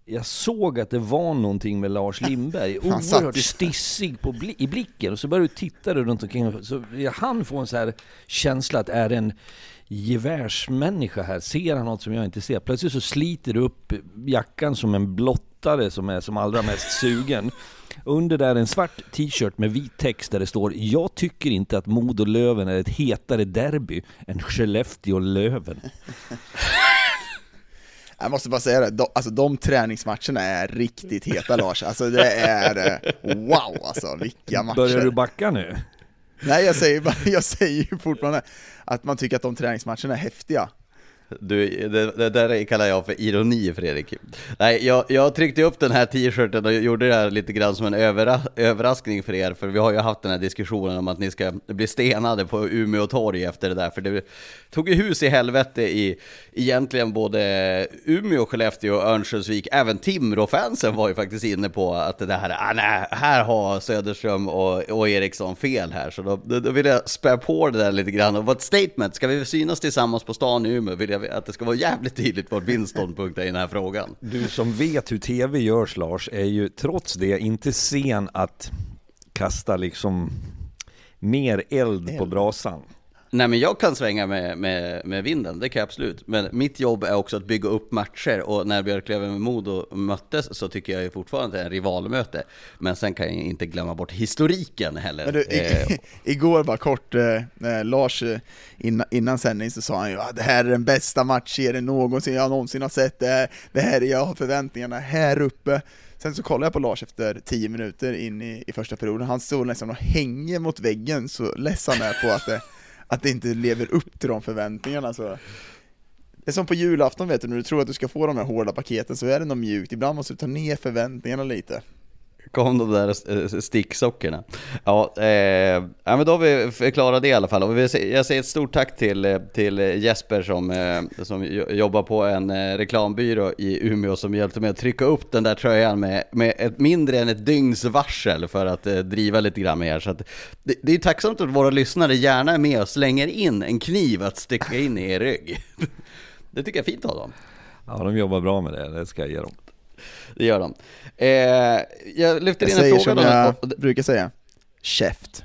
jag såg att det var någonting med Lars Lindberg, [laughs] oerhört stissig på bli i blicken. Och så började du titta runt omkring, så jag hann få en så här känsla att är en gevärsmänniska här? Ser han något som jag inte ser? Plötsligt så sliter du upp jackan som en blottare som är som allra mest sugen. Under där en svart t-shirt med vit text där det står Jag tycker inte att Modo Löven är ett hetare derby än Skellefteå-Löven. [laughs] Jag måste bara säga det, de, alltså de träningsmatcherna är riktigt heta Lars, alltså det är eh, wow alltså, vilka matcher! Börjar du backa nu? Nej jag säger, jag säger ju fortfarande att man tycker att de träningsmatcherna är häftiga. Du, det, det, där kallar jag för ironi Fredrik. Nej, jag, jag tryckte upp den här t-shirten och gjorde det här lite grann som en övera, överraskning för er, för vi har ju haft den här diskussionen om att ni ska bli stenade på Umeå torg efter det där, för det tog ju hus i helvete i egentligen både Umeå, Skellefteå och Örnsköldsvik. Även Timrå-fansen var ju faktiskt inne på att det här, ah, nej, här har Söderström och, och Eriksson fel här, så då, då, då vill jag spä på det där lite grann och vara ett statement. Ska vi synas tillsammans på stan i Umeå vill jag att det ska vara jävligt tydligt vad min ståndpunkt är i den här frågan. Du som vet hur tv görs Lars, är ju trots det inte sen att kasta liksom mer eld på brasan. Nej men jag kan svänga med, med, med vinden, det kan jag absolut. Men mitt jobb är också att bygga upp matcher och när Björklöven med Modo möttes så tycker jag ju fortfarande att det är en rivalmöte. Men sen kan jag inte glömma bort historiken heller. Men du, i, eh, [laughs] igår bara kort, eh, Lars eh, innan, innan sändning så sa han ju att det här är den bästa matchserien någonsin jag någonsin har sett, det här, det här jag har förväntningarna här uppe. Sen så kollade jag på Lars efter 10 minuter in i, i första perioden, han stod nästan och hänger mot väggen så ledsen är på att det att det inte lever upp till de förväntningarna så. Det är som på julafton vet du, när du tror att du ska få de här hårda paketen så är det något mjukt, ibland måste du ta ner förväntningarna lite kom de där eh, sticksockorna. Ja, eh, ja, men då har vi förklarat det i alla fall. Och jag säger ett stort tack till, eh, till eh, Jesper som, eh, som jobbar på en eh, reklambyrå i Umeå som hjälpte mig att trycka upp den där tröjan med, med ett mindre än ett dygns varsel för att eh, driva lite grann med er. Så det, det är tacksamt att våra lyssnare gärna är med och slänger in en kniv att sticka in i er rygg. [laughs] det tycker jag är fint av dem. Ja, de jobbar bra med det, det ska jag ge dem det gör de. Eh, jag lyfter jag in en fråga. Som jag brukar säga, käft.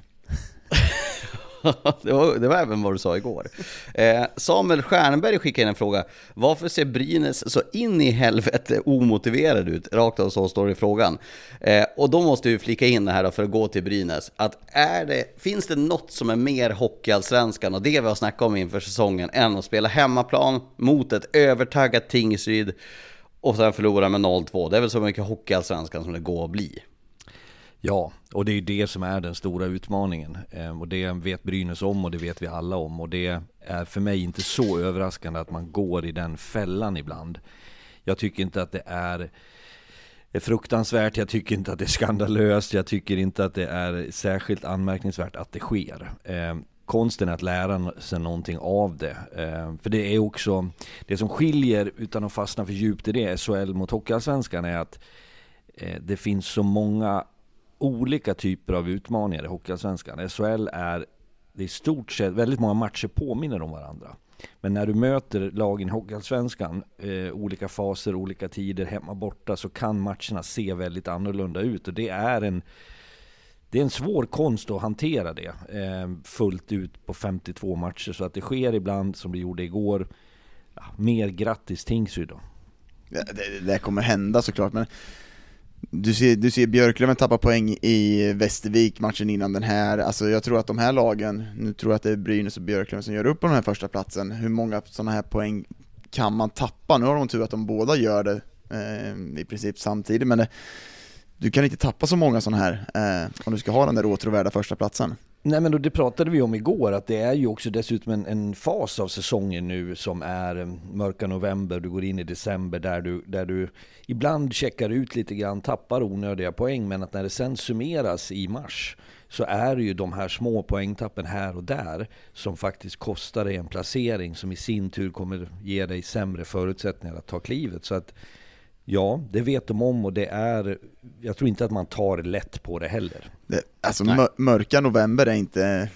[laughs] det, var, det var även vad du sa igår. Eh, Samuel Stjernberg skickade in en fråga. Varför ser Brynäs så in i helvete omotiverad ut? Rakt av så står det i frågan. Eh, och då måste vi flika in det här då för att gå till Brynäs. Att är det, finns det något som är mer hockeyallsvenskan och det vi har snackat om inför säsongen än att spela hemmaplan mot ett övertaggat Tingsryd och sen förlora med 0-2. Det är väl så mycket hockeyallsvenskan som det går att bli. Ja, och det är ju det som är den stora utmaningen. Ehm, och det vet Brynäs om och det vet vi alla om. Och det är för mig inte så överraskande att man går i den fällan ibland. Jag tycker inte att det är fruktansvärt, jag tycker inte att det är skandalöst, jag tycker inte att det är särskilt anmärkningsvärt att det sker. Ehm, Konsten är att lära sig någonting av det. Eh, för det är också, det som skiljer, utan att fastna för djupt i det, SHL mot Hockeyallsvenskan är att eh, det finns så många olika typer av utmaningar i Hockeyallsvenskan. SHL är, det är i stort sett, väldigt många matcher påminner om varandra. Men när du möter lagen i Hockeyallsvenskan, eh, olika faser, olika tider, hemma borta, så kan matcherna se väldigt annorlunda ut. Och det är en det är en svår konst att hantera det eh, fullt ut på 52 matcher. Så att det sker ibland, som det gjorde igår, ja, mer grattis Tingsryd då. det, det, det kommer hända såklart, men du ser, du ser Björklöven tappa poäng i Västervik matchen innan den här, alltså jag tror att de här lagen, nu tror jag att det är Brynäs och Björklöven som gör upp på den här första platsen. hur många sådana här poäng kan man tappa? Nu har de tur att de båda gör det eh, i princip samtidigt, men det, du kan inte tappa så många sådana här eh, om du ska ha den där åtråvärda första platsen. Nej men då, det pratade vi om igår, att det är ju också dessutom en, en fas av säsongen nu som är eh, mörka november, du går in i december där du, där du ibland checkar ut lite grann, tappar onödiga poäng, men att när det sen summeras i mars så är det ju de här små poängtappen här och där som faktiskt kostar dig en placering som i sin tur kommer ge dig sämre förutsättningar att ta klivet. Så att Ja, det vet de om och det är, jag tror inte att man tar lätt på det heller. Det, alltså mör, mörka november är inte,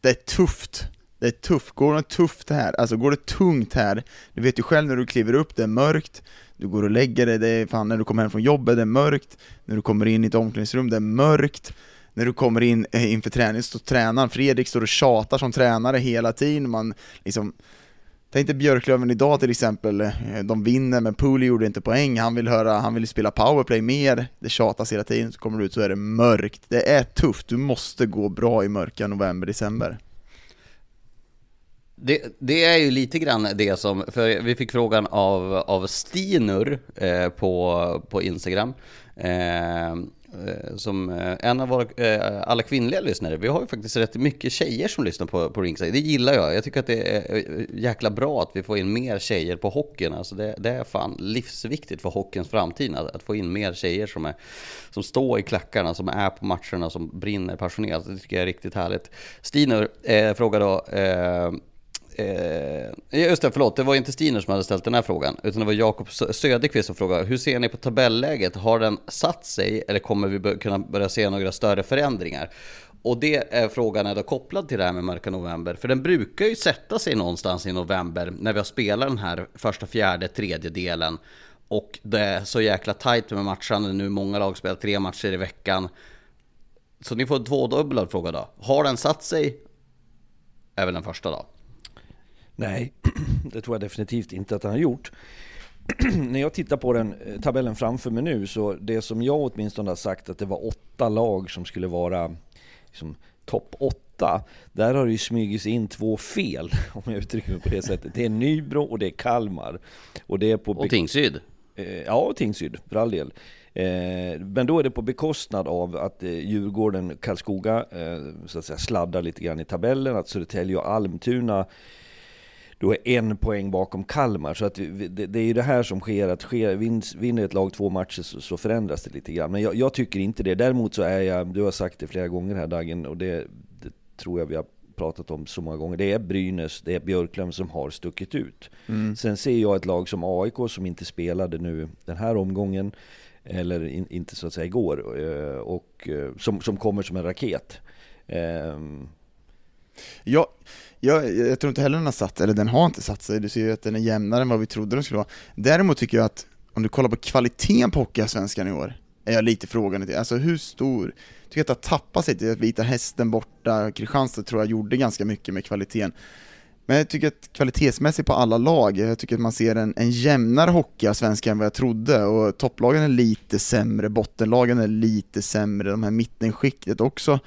det är tufft. Det är tufft, går det tufft här, alltså går det tungt här, du vet ju själv när du kliver upp, det är mörkt, du går och lägger dig, det är fan när du kommer hem från jobbet, det är mörkt, när du kommer in i ett omklädningsrum, det är mörkt, när du kommer in eh, inför träning, så tränaren, Fredrik står och tjatar som tränare hela tiden, man liksom Tänk dig Björklöven idag till exempel, eh, de vinner men Pooley gjorde inte poäng, han vill höra, han vill spela powerplay mer, det tjatas hela tiden, så kommer du ut så är det mörkt. Det är tufft, du måste gå bra i mörka november, december. Det, det, är ju lite grann det som, för vi fick frågan av, av Stinur eh, på, på Instagram. Eh, Eh, som eh, en av våra, eh, alla kvinnliga lyssnare. Vi har ju faktiskt rätt mycket tjejer som lyssnar på, på Ringside. Det gillar jag. Jag tycker att det är jäkla bra att vi får in mer tjejer på hockeyn. Alltså det, det är fan livsviktigt för hockeyns framtid att, att, få in mer tjejer som, är, som står i klackarna, som är på matcherna, som brinner passionerat. Det tycker jag är riktigt härligt. Stinur eh, frågar då eh, Eh, just det, förlåt, det var inte Stiner som hade ställt den här frågan, utan det var Jakob Söderqvist som frågade, hur ser ni på tabelläget? Har den satt sig eller kommer vi kunna börja se några större förändringar? Och det är frågan är då kopplad till det här med mörka november, för den brukar ju sätta sig någonstans i november när vi har spelat den här första, fjärde, tredje delen. Och det är så jäkla tajt med matchande nu, många lag spelar tre matcher i veckan. Så ni får en tvådubblad fråga då. Har den satt sig? Även den första då. Nej, [clears throat] det tror jag definitivt inte att han har gjort. [clears throat] När jag tittar på den eh, tabellen framför mig nu så det som jag åtminstone har sagt att det var åtta lag som skulle vara liksom, topp åtta. Där har det ju smugits in två fel, [laughs] om jag uttrycker mig på det sättet. Det är Nybro och det är Kalmar. Och, det är på och Tingsryd. Eh, ja, och Tingsryd, för all del. Eh, men då är det på bekostnad av att Djurgården, Karlskoga, så att säga sladdar lite grann i tabellen, att Södertälje och Almtuna då är en poäng bakom Kalmar. Så att det, är ju det här som sker, att sker, vinner ett lag två matcher så, så förändras det lite grann. Men jag, jag, tycker inte det. Däremot så är jag, du har sagt det flera gånger här Dagen, och det, det tror jag vi har pratat om så många gånger. Det är Brynäs, det är Björklöven som har stuckit ut. Mm. Sen ser jag ett lag som AIK som inte spelade nu den här omgången, eller in, inte så att säga igår, eh, och eh, som, som kommer som en raket. Um, jag, jag, jag tror inte heller den har satt eller den har inte satt sig, du ser ju att den är jämnare än vad vi trodde den skulle vara. Däremot tycker jag att, om du kollar på kvaliteten på Hockeyallsvenskan i år, är jag lite frågande till. Alltså hur stor, jag tycker att det har tappat sig till Vita Hästen borta, Kristianstad tror jag gjorde ganska mycket med kvaliteten. Men jag tycker att kvalitetsmässigt på alla lag, jag tycker att man ser en, en jämnare hockeyallsvenska än vad jag trodde, och topplagen är lite sämre, bottenlagen är lite sämre, de här mittenskiktet också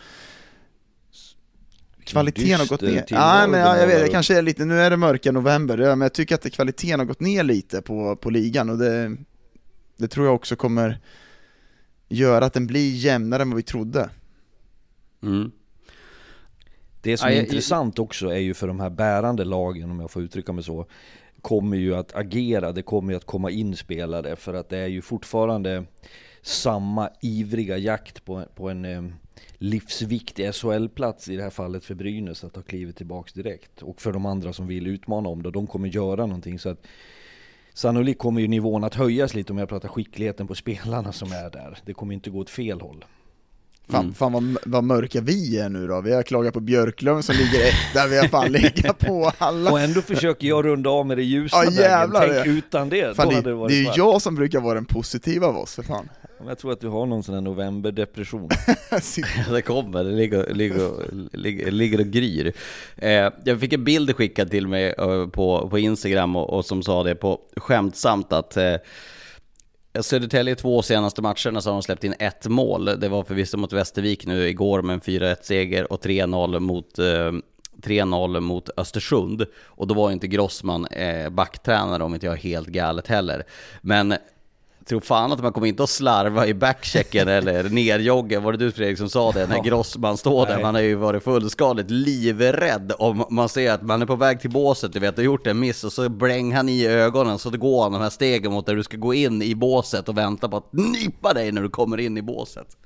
kvaliteten har gått ner. Ja, men jag, jag vet, det kanske är lite, nu är det mörka november, men jag tycker att kvaliteten har gått ner lite på, på ligan och det, det tror jag också kommer göra att den blir jämnare än vad vi trodde. Mm. Det som är Aj, intressant också är ju för de här bärande lagen, om jag får uttrycka mig så, kommer ju att agera, det kommer ju att komma in spelare för att det är ju fortfarande samma ivriga jakt på, på en eh, livsviktig SHL-plats i det här fallet för Brynäs att ha klivit tillbaks direkt. Och för de andra som vill utmana om det, de kommer göra någonting så att Sannolikt kommer ju nivån att höjas lite om jag pratar skickligheten på spelarna som är där. Det kommer inte gå åt fel håll. Fan, mm. fan vad, vad mörka vi är nu då. Vi har klagat på Björklöven som ligger där vi har fan [laughs] legat på alla. Och ändå försöker jag runda av med det ljusa ja, jävlar, Tänk utan det, fan, det, det är ju jag som brukar vara den positiva av oss för fan. Jag tror att du har någon sån här novemberdepression. [laughs] det kommer, det ligger, ligger, ligger, och gryr. Eh, jag fick en bild skickad till mig eh, på, på Instagram och, och som sa det på skämtsamt att eh, Södertälje två senaste matcherna så har de släppt in ett mål. Det var förvisso mot Västervik nu igår med en 4-1 seger och 3-0 mot eh, 3-0 mot Östersund. Och då var inte Grossman eh, backtränare om inte jag är helt galet heller. Men tror fan att man kommer inte att slarva i backchecken [laughs] eller nerjoggen. Var det du Fredrik som sa det? När Grossman står där, man har ju varit fullskaligt livrädd om man ser att man är på väg till båset, du vet, har gjort en miss och så bläng han i ögonen så det går han de här stegen mot där du ska gå in i båset och vänta på att nypa dig när du kommer in i båset.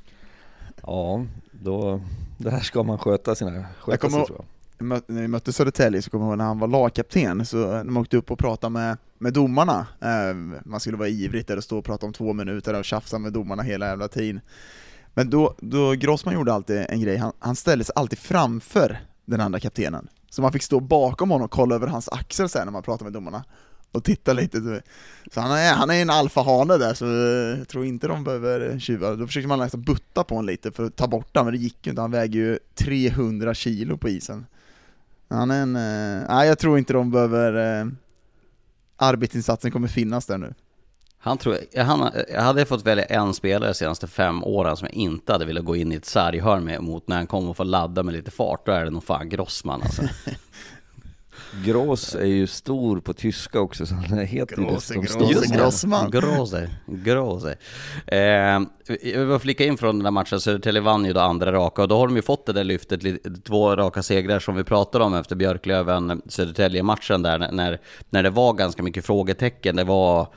Ja, då, det här ska man sköta sina, sköta Jag kommer sig, tror jag när vi mötte Södertälje så kommer jag ihåg när han var lagkapten, så eh, när man åkte upp och pratade med, med domarna, eh, man skulle vara ivrig där och stå och prata om två minuter och tjafsa med domarna hela jävla tiden. Men då, då Grossman gjorde alltid en grej, han, han ställde sig alltid framför den andra kaptenen. Så man fick stå bakom honom och kolla över hans axel sen när man pratade med domarna. Och titta lite. Så han är, han är en alfahane där, så eh, jag tror inte de behöver tjuva. Då försökte man nästan butta på honom lite för att ta bort honom, men det gick ju inte. Han väger ju 300 kilo på isen. Han är en, eh, nej jag tror inte de behöver, eh, arbetsinsatsen kommer finnas där nu. Han tror, han, jag hade fått välja en spelare de senaste fem åren som jag inte hade velat gå in i ett sarghörn med mot när han kommer och får ladda med lite fart, då är det nog fan Grossman alltså. [laughs] Gross är ju stor på tyska också, så han heter Grosse, ju Grosse, Grosse, Grossman. Grosse, Grosse. Eh, jag vill flika in från den där matchen, Södertälje vann ju då andra raka, och då har de ju fått det där lyftet, två raka segrar som vi pratade om efter Björklöven, Södertälje-matchen där, när, när det var ganska mycket frågetecken, det var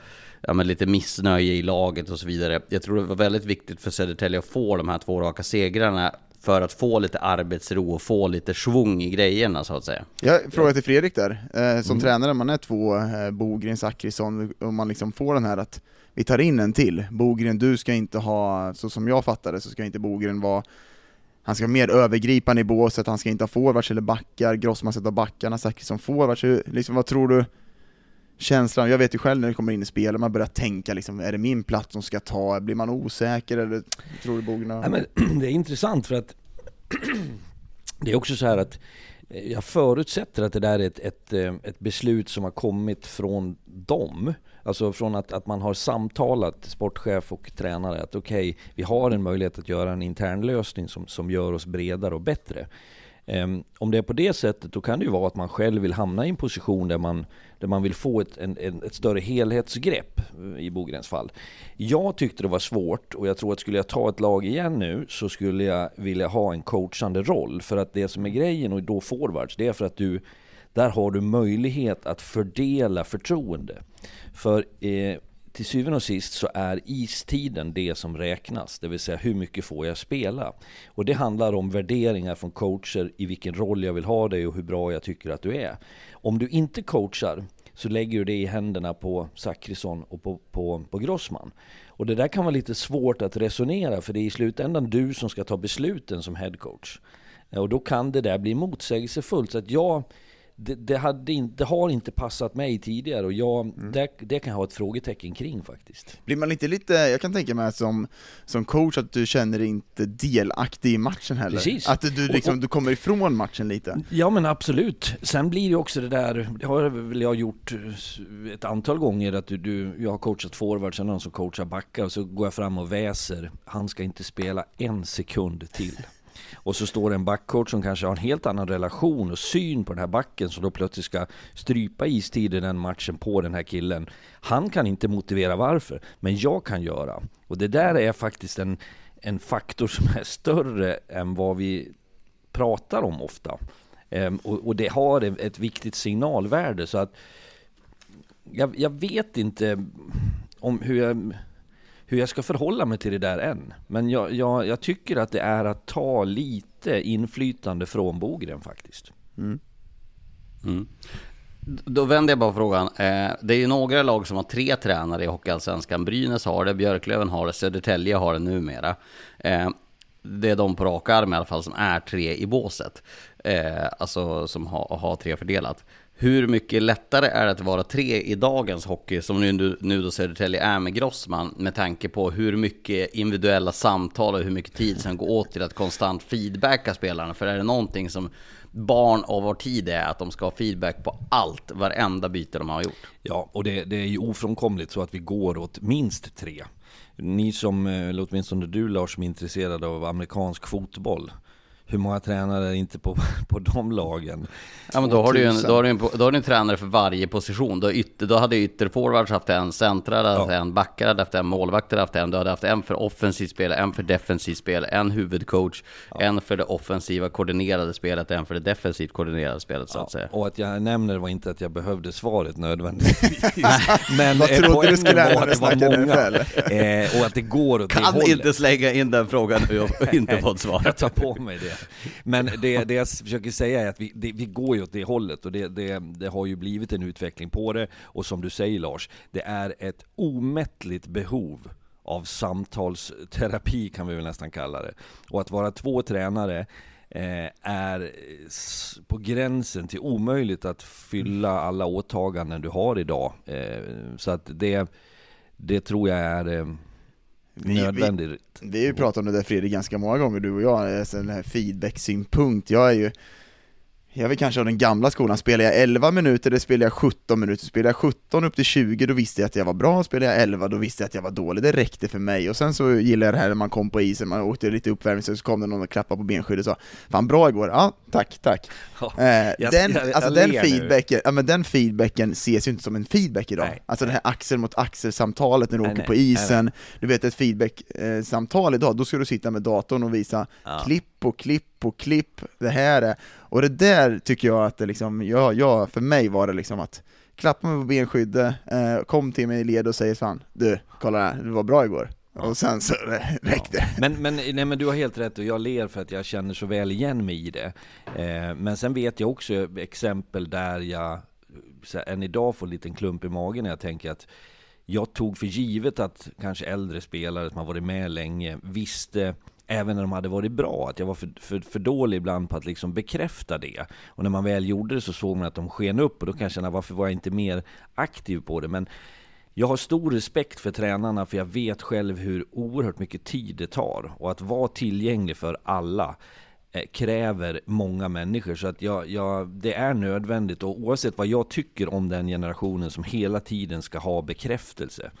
ja, men lite missnöje i laget och så vidare. Jag tror det var väldigt viktigt för Södertälje att få de här två raka segrarna för att få lite arbetsro och få lite svung i grejerna så att säga. Jag frågar till Fredrik där, eh, som mm. tränare, man är två, eh, Bogren, Zachrisson, och man liksom får den här att vi tar in en till. Bogren, du ska inte ha, så som jag fattade så ska inte Bogren vara han ska vara mer övergripande i båset, han ska inte ha forwards eller backar, Grossman ska ta backarna, Zachrisson forwards. Liksom, vad tror du känslan, jag vet ju själv när det kommer in i spel, man börjar tänka liksom, är det min plats som ska ta, blir man osäker eller tror du Bogna? Nej, men, [clears throat] det är intressant för att [clears throat] det är också så här att eh, jag förutsätter att det där är ett, ett, eh, ett beslut som har kommit från dem. Alltså från att, att man har samtalat sportchef och tränare att okej, okay, vi har en möjlighet att göra en intern lösning som, som gör oss bredare och bättre. Um, om det är på det sättet, då kan det ju vara att man själv vill hamna i en position där man där man vill få ett, en, ett större helhetsgrepp eh, i Bogrens fall. Jag tyckte det var svårt och jag tror att skulle jag ta ett lag igen nu så skulle jag vilja ha en coachande roll. För att det som är grejen och då forwards, det är för att du där har du möjlighet att fördela förtroende. För eh, till syvende och sist så är istiden det som räknas, det vill säga hur mycket får jag spela? Och det handlar om värderingar från coacher i vilken roll jag vill ha dig och hur bra jag tycker att du är. Om du inte coachar så lägger du det i händerna på Zachrisson och på, på, på Grossman. Och det där kan vara lite svårt att resonera för det är i slutändan du som ska ta besluten som headcoach. Och då kan det där bli motsägelsefullt. Så att jag det, det, hade in, det har inte passat mig tidigare och jag, mm. det, det, kan jag ha ett frågetecken kring faktiskt. Blir man inte lite, jag kan tänka mig som, som coach att du känner dig inte delaktig i matchen heller? Precis. Att du, liksom, och, och, du kommer ifrån matchen lite? Ja men absolut. Sen blir det också det där, det har väl jag gjort ett antal gånger, att du, du, jag har coachat forwards, sen någon som coachar backar, och så går jag fram och väser, han ska inte spela en sekund till. Och så står det en backcoach som kanske har en helt annan relation och syn på den här backen som då plötsligt ska strypa istiden den matchen på den här killen. Han kan inte motivera varför, men jag kan göra. Och det där är faktiskt en, en faktor som är större än vad vi pratar om ofta. Ehm, och, och, det har ett viktigt signalvärde så att jag, jag vet inte om hur jag hur jag ska förhålla mig till det där än. Men jag, jag, jag tycker att det är att ta lite inflytande från Bogren faktiskt. Mm. Mm. Då vänder jag bara frågan. Eh, det är ju några lag som har tre tränare i Hockeyallsvenskan. Brynäs har det, Björklöven har det, Södertälje har det numera. Eh, det är de på rak arm i alla fall som är tre i båset. Eh, alltså som har, har tre fördelat hur mycket lättare är det att vara tre i dagens hockey, som nu, nu då Södertälje är med Grossman, med tanke på hur mycket individuella samtal och hur mycket tid som går åt till att konstant feedbacka spelarna. För är det någonting som barn av vår tid är, att de ska ha feedback på allt, varenda byte de har gjort. Ja, och det, det är ju ofrånkomligt så att vi går åt minst tre. Ni som, eh, eller åtminstone du Lars, som är intresserad av amerikansk fotboll, hur många tränare är inte på, [laughs] på de lagen? Ja men då har, du en, då, har du en, då har du en tränare för varje position. Då, ytter, då hade ytterforwards haft en, centrar hade haft ja. en, backar hade haft en, målvakter hade haft en. Du hade haft en för offensivt spel, en för defensivt spel, en huvudcoach, ja. en för det offensiva koordinerade spelet, en för det defensivt koordinerade spelet så ja. att säga. Och att jag nämner det var inte att jag behövde svaret nödvändigtvis. [laughs] men Vad trodde du skulle när vi snackade NFL? eh, och att det går åt kan det hållet. inte slänga in den frågan nu och inte [laughs] fått svar. jag tar på mig det. Men det, det jag försöker säga är att vi, det, vi går ju åt det hållet och det, det, det har ju blivit en utveckling på det. Och som du säger Lars, det är ett omättligt behov av samtalsterapi kan vi väl nästan kalla det. Och att vara två tränare eh, är på gränsen till omöjligt att fylla alla åtaganden du har idag. Eh, så att det, det tror jag är eh, nödvändigt. Vi, vi, ju pratat om det där Fredrik ganska många gånger du och jag, alltså den här feedback-synpunkt. Jag är ju jag vill kanske ha den gamla skolan, spelar jag 11 minuter, eller spelar jag 17 minuter, spelar jag 17 upp till 20, då visste jag att jag var bra, spelar jag 11, då visste jag att jag var dålig, det räckte för mig. Och sen så gillade jag det här när man kom på isen, man åkte lite uppvärmning, så kom det någon och klappade på benskyddet och sa Fan bra igår, ja tack, tack. Ja, eh, jag, den, jag, jag, alltså den feedbacken, ja, men den feedbacken ses ju inte som en feedback idag. Nej, alltså nej. det här axel mot axel-samtalet när du nej, åker på isen, nej, du vet ett feedback-samtal idag, då ska du sitta med datorn och visa ja. klipp på klipp på klipp, det här är, och det där tycker jag att det liksom, ja, ja, för mig var det liksom att klappa mig på benskyddet, eh, kom till mig i led och säger fan, du, kolla här, du var bra igår. Och sen så räckte det. Ja. Men, men, nej, men du har helt rätt och jag ler för att jag känner så väl igen mig i det. Eh, men sen vet jag också exempel där jag än idag får en liten klump i magen när jag tänker att jag tog för givet att kanske äldre spelare som har varit med länge visste även när de hade varit bra, att jag var för, för, för dålig ibland på att liksom bekräfta det. Och när man väl gjorde det så såg man att de sken upp och då kan jag känna varför var jag inte mer aktiv på det. Men jag har stor respekt för tränarna för jag vet själv hur oerhört mycket tid det tar. Och att vara tillgänglig för alla eh, kräver många människor. Så att jag, jag, det är nödvändigt och oavsett vad jag tycker om den generationen som hela tiden ska ha bekräftelse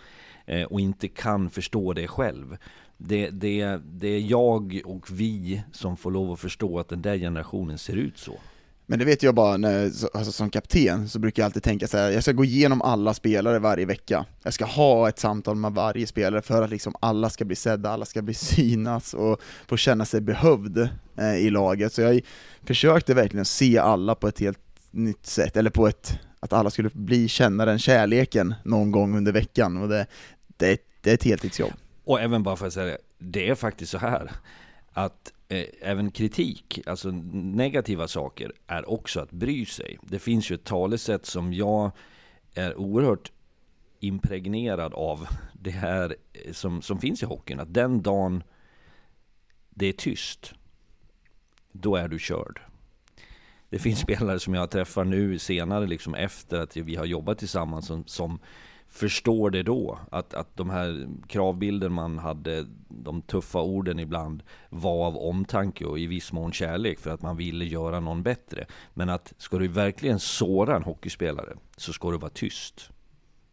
eh, och inte kan förstå det själv det, det, det är jag och vi som får lov att förstå att den där generationen ser ut så. Men det vet jag bara, när, alltså som kapten så brukar jag alltid tänka så här, jag ska gå igenom alla spelare varje vecka. Jag ska ha ett samtal med varje spelare för att liksom alla ska bli sedda, alla ska bli [laughs] synas och få känna sig behövd eh, i laget. Så jag försökte verkligen se alla på ett helt nytt sätt, eller på ett, att alla skulle bli, känna den kärleken någon gång under veckan. Och det, det, det är ett heltidsjobb. Och även bara för att säga det, det är faktiskt så här att eh, även kritik, alltså negativa saker, är också att bry sig. Det finns ju ett talesätt som jag är oerhört impregnerad av det här eh, som, som finns i hockeyn. Att den dagen det är tyst, då är du körd. Det finns spelare som jag träffar nu senare, liksom efter att vi har jobbat tillsammans, som, som förstår det då. Att, att de här kravbilden man hade, de tuffa orden ibland, var av omtanke och i viss mån kärlek för att man ville göra någon bättre. Men att ska du verkligen såra en hockeyspelare så ska du vara tyst.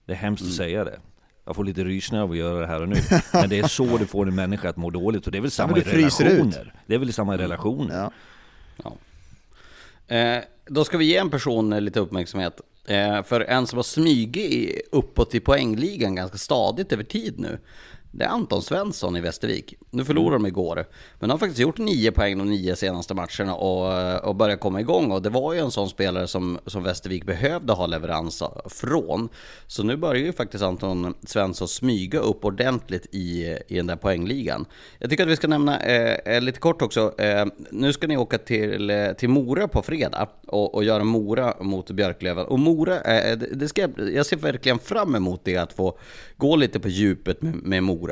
Det är hemskt mm. att säga det. Jag får lite rysningar av att göra det här och nu. [laughs] Men det är så du får en människa att må dåligt och det är väl samma ja, i relationer. Ut. Det är väl samma i relationer. Ja. ja. Eh, då ska vi ge en person lite uppmärksamhet. Eh, för en som har smugit uppåt i poängligan ganska stadigt över tid nu. Det är Anton Svensson i Västervik. Nu förlorade de igår, men de har faktiskt gjort nio poäng de nio senaste matcherna och, och börjat komma igång. Och det var ju en sån spelare som, som Västervik behövde ha leverans från. Så nu börjar ju faktiskt Anton Svensson smyga upp ordentligt i, i den där poängligan. Jag tycker att vi ska nämna eh, eh lite kort också, eh, nu ska ni åka till, eh, till Mora på fredag och, och göra Mora mot Björklöven. Och Mora, eh, eh det ska, jag ser verkligen fram emot det, att få gå lite på djupet med, med Mora.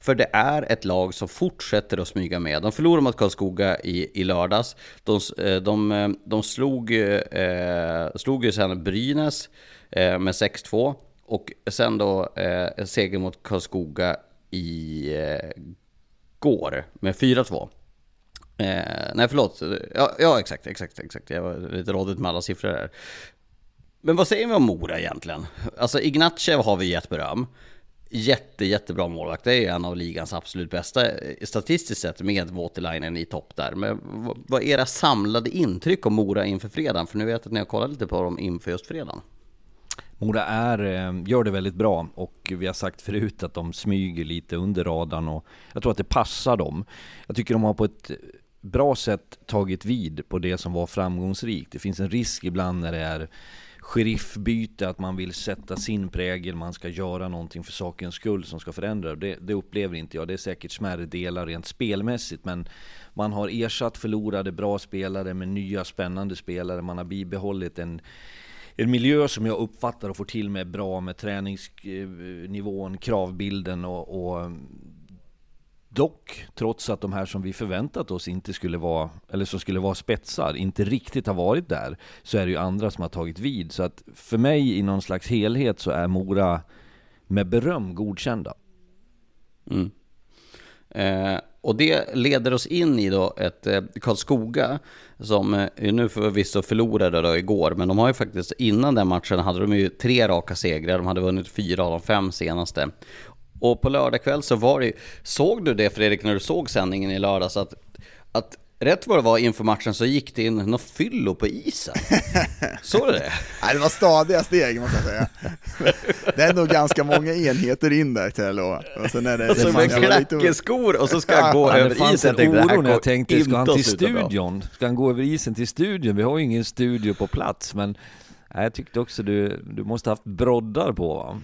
För det är ett lag som fortsätter att smyga med. De förlorade mot Karlskoga i, i lördags. De, eh, de, eh, de slog, eh, slog ju sen Brynäs eh, med 6-2. Och sen då eh, seger mot Karlskoga i eh, går med 4-2. Eh, nej förlåt, ja, ja exakt, exakt, exakt. Jag var lite rådigt med alla siffror här. Men vad säger vi om Mora egentligen? Alltså Ignatjev har vi gett beröm. Jätte, jättebra målvakt. Det är en av ligans absolut bästa eh, statistiskt sett med Waterlinen i topp där. Men vad är era samlade intryck om Mora inför fredagen? För nu vet jag att ni har kollat lite på dem inför just fredagen. Mora är, eh, gör det väldigt bra och vi har sagt förut att de smyger lite under radarn och jag tror att det passar dem. Jag tycker de har på ett bra sätt tagit vid på det som var framgångsrikt. Det finns en risk ibland när det är sheriffbyte, att man vill sätta sin prägel, man ska göra någonting för sakens skull som ska förändra. Det, det upplever inte jag. Det är säkert smärre delar rent spelmässigt, men man har ersatt förlorade bra spelare med nya spännande spelare. Man har bibehållit en en miljö som jag uppfattar och får till mig bra med träningsnivån, kravbilden och, och Dock, trots att de här som vi förväntat oss inte skulle vara, eller som skulle vara spetsar, inte riktigt har varit där, så är det ju andra som har tagit vid. Så att för mig i någon slags helhet så är Mora med beröm godkända. Mm. Eh, och det leder oss in i då ett eh, Karlskoga som eh, nu förvisso förlorade då igår, men de har ju faktiskt innan den matchen hade de ju tre raka segrar, de hade vunnit fyra av de fem senaste. Och på lördag kväll så var det såg du det Fredrik när du såg sändningen i lördags att, att Rätt vad det var inför matchen så gick det in något fyllo på isen. [laughs] Såg du det? Nej, det var stadiga steg måste jag säga. [laughs] Det är nog ganska många enheter in där till och, och sen är det... Och så med klackeskor och så ska han gå ja, över isen. Det fanns en oro när jag tänkte, ska han till studion? Ska han gå över isen till studion? Vi har ju ingen studio på plats, men jag tyckte också du, du måste haft broddar på va?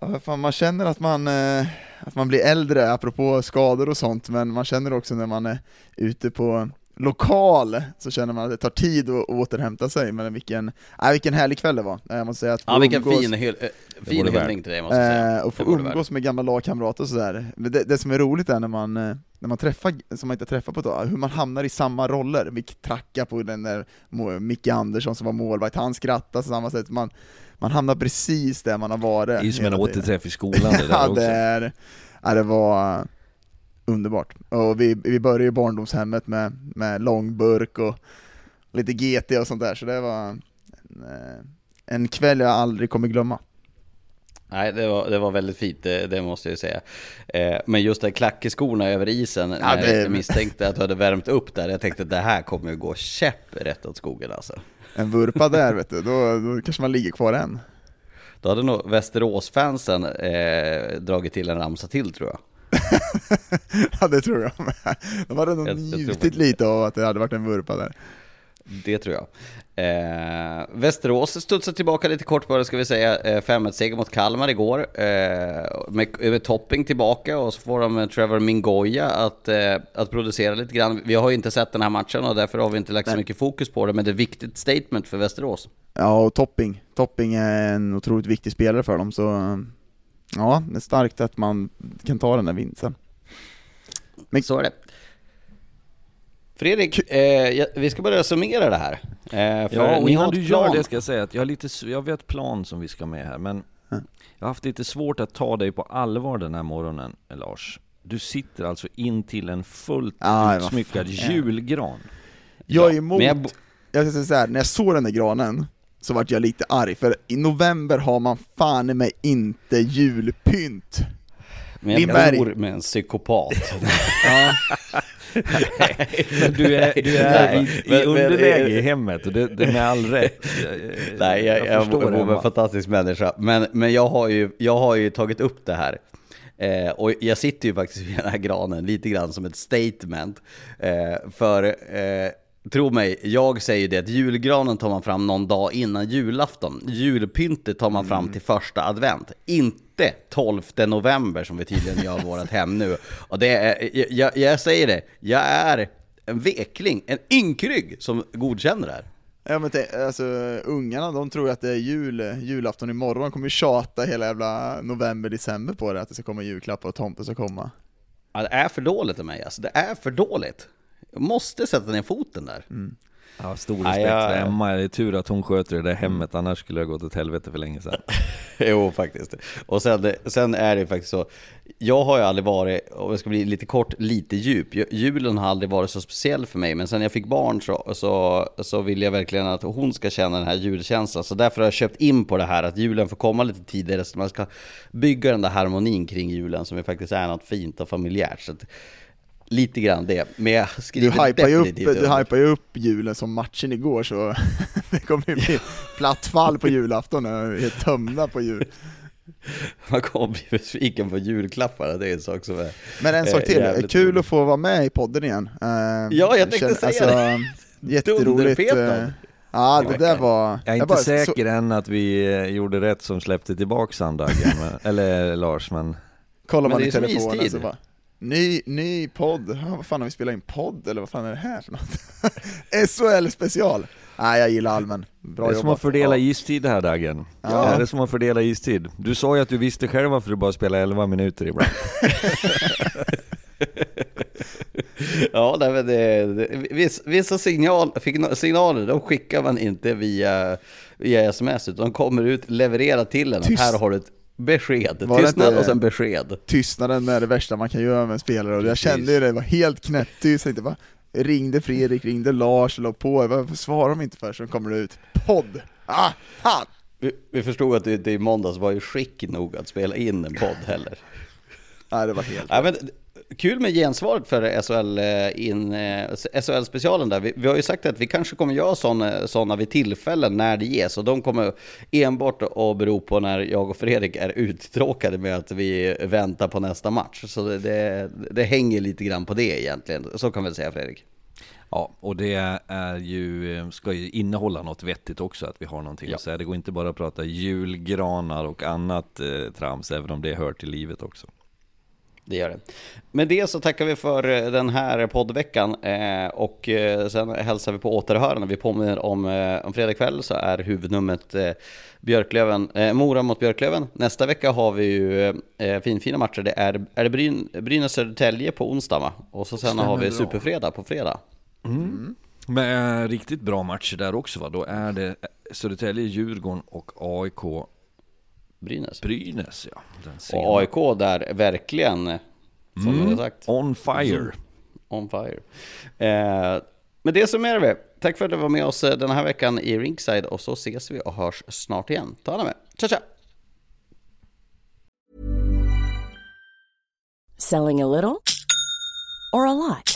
Ja, fan, man känner att man, eh, att man blir äldre, apropå skador och sånt, men man känner också när man är ute på lokal, så känner man att det tar tid att återhämta sig, men vilken, äh, vilken härlig kväll det var. Jag måste säga att ja, vilken umgås, fin, hyll, äh, fin hyllning till dig måste jag säga. och få umgås med gamla lagkamrater och sådär. Det, det som är roligt är när man, när man träffar, som man inte träffat på ett tag, hur man hamnar i samma roller. Micke Tracka på den där Micke Andersson som var målvakt, han skrattade på samma sätt. Man, man hamnar precis där man har varit. Det är som en återträff i skolan det [laughs] där ja, också. Det, är, ja, det var underbart. Och vi, vi började i barndomshemmet med, med långburk och lite GT och sånt där, så det var en, eh, en kväll jag aldrig kommer glömma. Nej, det var, det var väldigt fint, det, det måste jag säga. Eh, men just det klackeskorna över isen, ja, när det... jag misstänkte att du hade värmt upp där, jag tänkte att det här kommer ju gå käpp rätt åt skogen alltså en vurpa där vet du, då, då kanske man ligger kvar än. Då hade nog Västerås-fansen eh, dragit till en ramsa till tror jag. [laughs] ja det tror jag med. De hade nog njutit lite av att det hade varit en vurpa där. Det tror jag. Eh, Västerås studsar tillbaka lite kort bara ska vi säga. Eh, 5-1-seger mot Kalmar igår. Eh, med, med Topping tillbaka och så får de Trevor Mingoya att, eh, att producera lite grann. Vi har ju inte sett den här matchen och därför har vi inte lagt så mycket fokus på det. Men det är ett viktigt statement för Västerås. Ja, och Topping. Topping är en otroligt viktig spelare för dem. Så ja, det är starkt att man kan ta den där vinsten. Men... Så är det. Fredrik, eh, vi ska börja summera det här. Eh, ja, och innan du gör det ska jag säga att jag har lite, jag vet plan som vi ska med här, men jag har haft lite svårt att ta dig på allvar den här morgonen, Lars. Du sitter alltså in till en fullt ah, utsmyckad julgran. Jag är emot, jag, jag ska säga så här, när jag såg den där granen, så vart jag lite arg, för i november har man fan i mig inte julpynt. Men jag bor med en psykopat. ja. [laughs] men du är, du är i, i underläge i hemmet och det, det är med all [laughs] rätt. Nej, jag, jag, jag bor med en fantastisk människa. Men, men jag, har ju, jag har ju tagit upp det här. Eh, och jag sitter ju faktiskt vid den här granen lite grann som ett statement. Eh, för eh, Tro mig, jag säger det att julgranen tar man fram någon dag innan julafton. Julpyntet tar man fram mm. till första advent. Inte 12 november som vi tydligen gör vårt hem nu. Och det är, jag, jag säger det, jag är en vekling, en ynkrygg som godkänner det här. Ja men tänk, alltså ungarna de tror att det är jul, julafton imorgon, de kommer ju tjata hela jävla november, december på det, att det ska komma julklappar och tomten ska komma. Ja, det är för dåligt av mig alltså, det är för dåligt. Jag måste sätta ner foten där. Mm. Ja, stor respekt för. Emma. Det är tur att hon sköter det där hemmet, annars skulle ha gått åt helvete för länge sedan. [laughs] jo, faktiskt. Och sen, sen är det faktiskt så, jag har ju aldrig varit, om jag ska bli lite kort, lite djup. Ju- Julen har aldrig varit så speciell för mig, men sen jag fick barn så, så, så vill jag verkligen att hon ska känna den här julkänslan. Så därför har jag köpt in på det här att julen får komma lite tidigare, så man ska bygga den där harmonin kring julen som ju faktiskt är något fint och familjärt. Så att, lite grann det, men jag Du skriver hypar, ju upp, definitivt du under. hypar ju upp julen som matchen igår så [laughs] det kommer ju bli platt fall på julafton när vi är tömda på jul. [laughs] Man kommer bli besviken på julklapparna, det är en sak som är Men en sak eh, till, jävligt kul att få vara med i podden igen. Eh, Ja, jag tänkte säga det. Jätteroligt. Eh, Ja, det där var... Jag är inte bara- säker så- än att vi gjorde rätt som släppte tillbaks han Daggen, [laughs] men- eller Lars, men Kollar Men man det i är telefonen så bara Ny, ny podd, ja, vad fan har vi spelat in podd eller vad fan är det här för något? [laughs] SHL special! Nej jag gillar Almen, bra det är som att fördela istid här Daggen. Ja. Det är som att fördela istid. Du sa ju att du visste själv varför du bara spelade 11 minuter ibland. [laughs] Ja, nej, men det, det, viss, vissa signal, signaler, de skickar man inte via, via sms, utan de kommer ut, levererar till en Tyst. här har du ett besked. Var det Tystnad och sen besked. Tystnaden är det värsta man kan göra med en spelare och jag kände ju det, det var helt knäpptyst, tänkte bara Ringde Fredrik, ringde Lars, la på, varför svarar de inte för? Så kommer det ut, podd! Ah, fan! Vi, vi förstod att du inte i måndags var i skick nog att spela in en podd heller. Nej det var helt Ja, men, kul med gensvaret för SHL, eh, in, eh, SHL-specialen där. Vi, vi har ju sagt att vi kanske kommer göra sådana, sådana vid tillfällen när det ges. Och de kommer enbart att bero på när jag och Fredrik är uttråkade med att vi väntar på nästa match. Så det, det, det hänger lite grann på det egentligen. Så kan vi säga Fredrik. Ja, och det är ju, eh, ska ju innehålla något vettigt också, att vi har någonting Ja. att säga. Det går inte bara att prata julgranar och annat eh, trams, även om det hör till livet också. Det gör det. Med det så tackar vi för eh, den här poddveckan eh, och eh, sen hälsar vi på återhörande. Vi påminner om, om fredag kväll så är huvudnumret Björklöven, Mora mot Björklöven. Nästa vecka har vi ju finfina matcher. Det är, är det Bryn, Brynäs-Södertälje på onsdag va? Och så sen har vi Stämmer bra. Superfredag på fredag. Men eh, riktigt bra matcher där också va? Då är det Södertälje, Djurgården och AIK Brynäs. Brynäs ja. Och AIK där verkligen, som Mm. sagt, On fire. on fire. Eh, men det summerar vi. Tack för att du var med oss eh, den här veckan i Ringside och så ses vi och hörs snart igen. Ta hand om er. Tja tja! Selling a little or a lot?